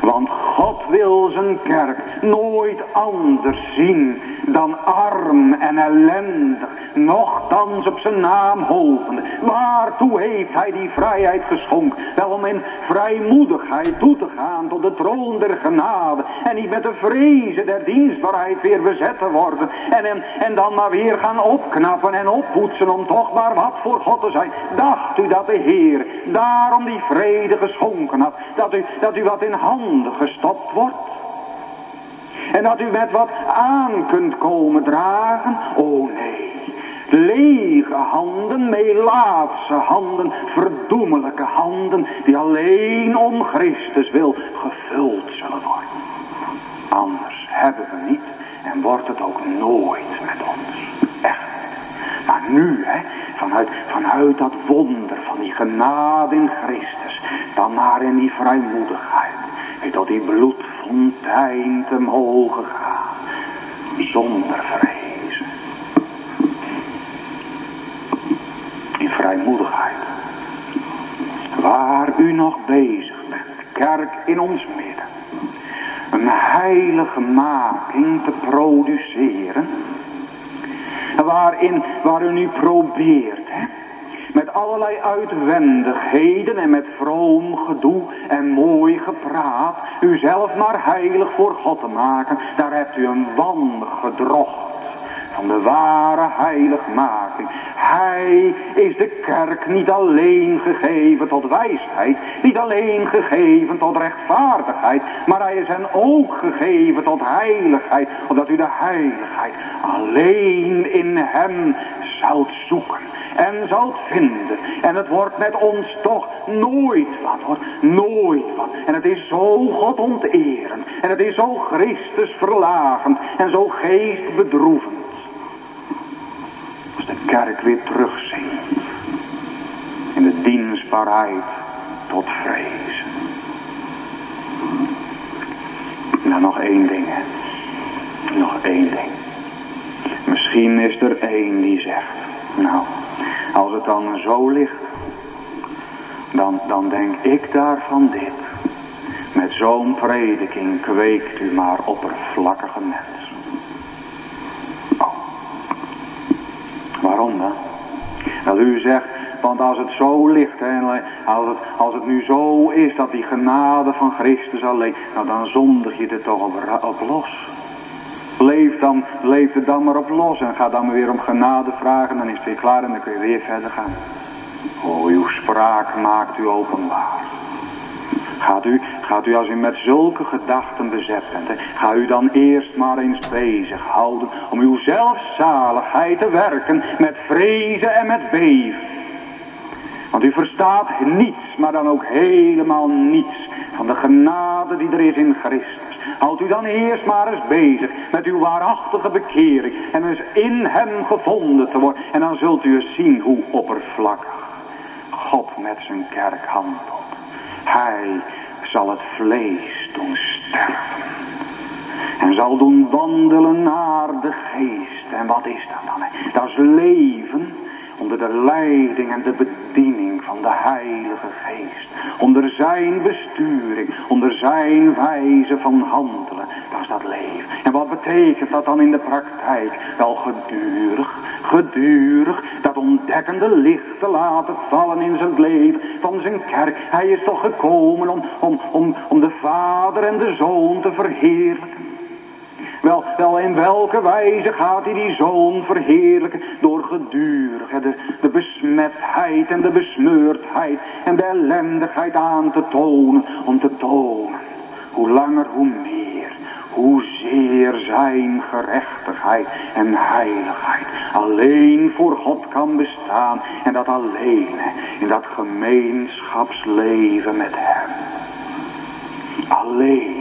Want God wil zijn kerk nooit anders zien dan arm en ellendig, nochtans op zijn naam hopende. Waartoe heeft hij die vrijheid geschonken? Wel om in vrijmoedigheid toe te gaan tot de troon der genade. En niet met de vrezen der dienstbaarheid weer bezet te worden. En, en, en dan maar weer gaan opknappen en oppoetsen om toch maar wat voor God te zijn. Dacht u dat de Heer daarom die vrede geschonken had? Dat u, dat u wat in handen gestopt wordt? En dat u met wat aan kunt komen dragen? Oh nee. Lege handen, melaatse handen, verdoemelijke handen, die alleen om Christus wil gevuld zullen worden. Anders hebben we niet en wordt het ook nooit met ons. Echt. Maar nu, hè, vanuit, vanuit dat wonder van die genade in Christus, dan maar in die vrijmoedigheid, tot die bloedfontein te mogen gaan, zonder vrees. In vrijmoedigheid. Waar u nog bezig bent, kerk in ons midden, een heilige making te produceren, waarin, waar u nu probeert, hè, met allerlei uitwendigheden en met vroom gedoe en mooi gepraat, u zelf maar heilig voor God te maken, daar hebt u een wangedrocht van de ware heiligmaking. Hij is de kerk niet alleen gegeven tot wijsheid, niet alleen gegeven tot rechtvaardigheid, maar hij is hen ook gegeven tot heiligheid, omdat u de heiligheid alleen in hem zoudt zoeken en zult vinden. En het wordt met ons toch nooit wat hoor, nooit wat. En het is zo God onterend en het is zo Christus verlagend en zo geestbedroevend de kerk weer terugzingt. In de dienstbaarheid tot vrees. Nou, nog één ding. Nog één ding. Misschien is er één die zegt. Nou, als het dan zo ligt. Dan, dan denk ik daarvan dit. Met zo'n prediking kweekt u maar oppervlakkige mensen. Waarom dan? Wel, u zegt, want als het zo ligt, en als, het, als het nu zo is dat die genade van Christus alleen, nou dan zondig je er toch op, los. Leef, dan, leef er dan maar op los en ga dan weer om genade vragen, dan is het weer klaar en dan kun je weer verder gaan. Oh, uw spraak maakt u openbaar. Gaat u, gaat u als u met zulke gedachten bezet bent, ga u dan eerst maar eens bezig houden om uw zelfzaligheid te werken met vrezen en met beven. Want u verstaat niets, maar dan ook helemaal niets van de genade die er is in Christus. Houd u dan eerst maar eens bezig met uw waarachtige bekering en eens in hem gevonden te worden. En dan zult u eens zien hoe oppervlakkig God met zijn kerk handelt. Hij zal het vlees doen sterven. En zal doen wandelen naar de geest. En wat is dat dan? Dat is leven onder de leiding en de bediening van de Heilige Geest. Onder zijn besturing, onder zijn wijze van handelen. Dat is dat leven. En wat betekent dat dan in de praktijk? Wel gedurig, gedurig dat ontdekkende licht te laten vallen in zijn leven van zijn kerk. Hij is toch gekomen om, om, om, om de Vader en de Zoon te verheerlijken. Wel, wel in welke wijze gaat hij die zoon verheerlijken? Door gedurig de, de besmetheid en de besmeurdheid en de ellendigheid aan te tonen. Om te tonen, hoe langer hoe meer, hoezeer zijn gerechtigheid en heiligheid alleen voor God kan bestaan. En dat alleen in dat gemeenschapsleven met hem. Alleen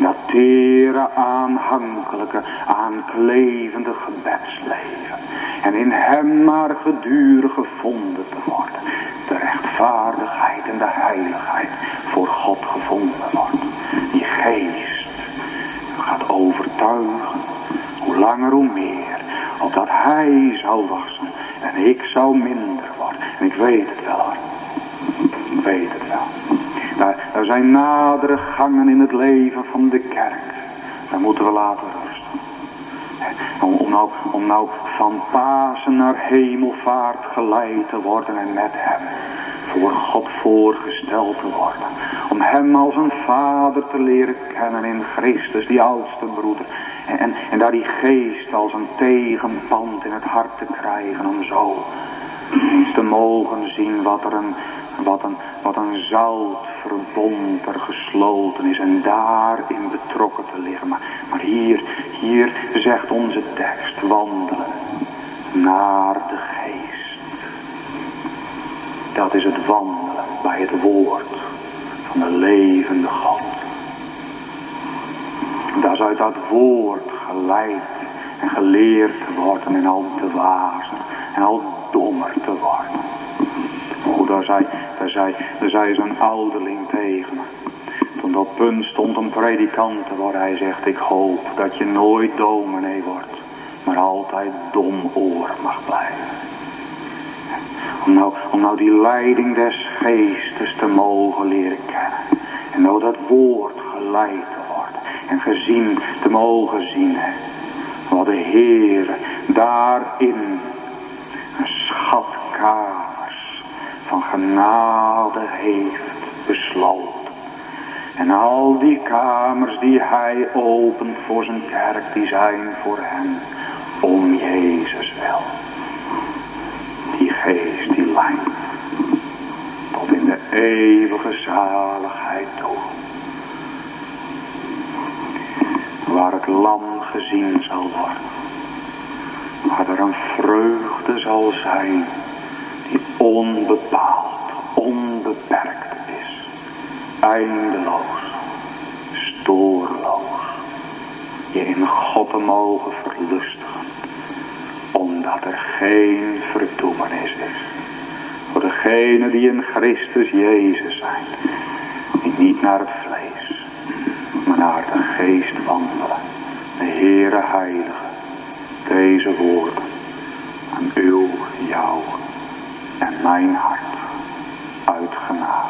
dat tere, aanhankelijke, aanklevende gebedsleven. En in hem maar gedurig gevonden te worden. De rechtvaardigheid en de heiligheid voor God gevonden wordt. Die geest gaat overtuigen, hoe langer hoe meer, opdat hij zou wassen en ik zou minder worden. En ik weet het wel hoor. Ik weet het wel. Er zijn nadere gangen in het leven van de kerk. Daar moeten we laten rusten. Om, nou, om nou van Pasen naar hemelvaart geleid te worden en met hem voor God voorgesteld te worden. Om hem als een vader te leren kennen in Christus, die oudste broeder. En, en, en daar die geest als een tegenpand in het hart te krijgen om zo te mogen zien wat er een, wat een, wat een zout verbond er gesloten is en daarin betrokken te liggen. Maar, hier, hier zegt onze tekst, wandelen naar de geest. Dat is het wandelen bij het woord van de levende God. Dat is uit dat woord geleid en geleerd te worden en al dwazer en al dommer te worden. Daar zei, daar zei, daar zei zo'n ouderling tegen me. Toen dat punt stond een predikant waar hij zegt, ik hoop dat je nooit dominee wordt, maar altijd domoor mag blijven. Om nou, om nou die leiding des geestes te mogen leren kennen. En nou dat woord geleid te worden en gezien te mogen zien. Wat de Heer daarin een schatkamers van genade heeft besloten. En al die kamers die hij opent voor zijn kerk, die zijn voor hem om Jezus wil. Die geest die leidt tot in de eeuwige zaligheid toe. Waar het lam gezien zal worden. Waar er een vreugde zal zijn die onbepaald, onbeperkt is. Eindeloos, stoorloos. Je in God te mogen verlustigen. Omdat er geen verdoemenis is. Voor degenen die in Christus Jezus zijn. Die niet naar het vlees, maar naar de geest wandelen. De Heere Heilige, deze woorden aan uw, jou en mijn hart uitgenade.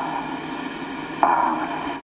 Amen.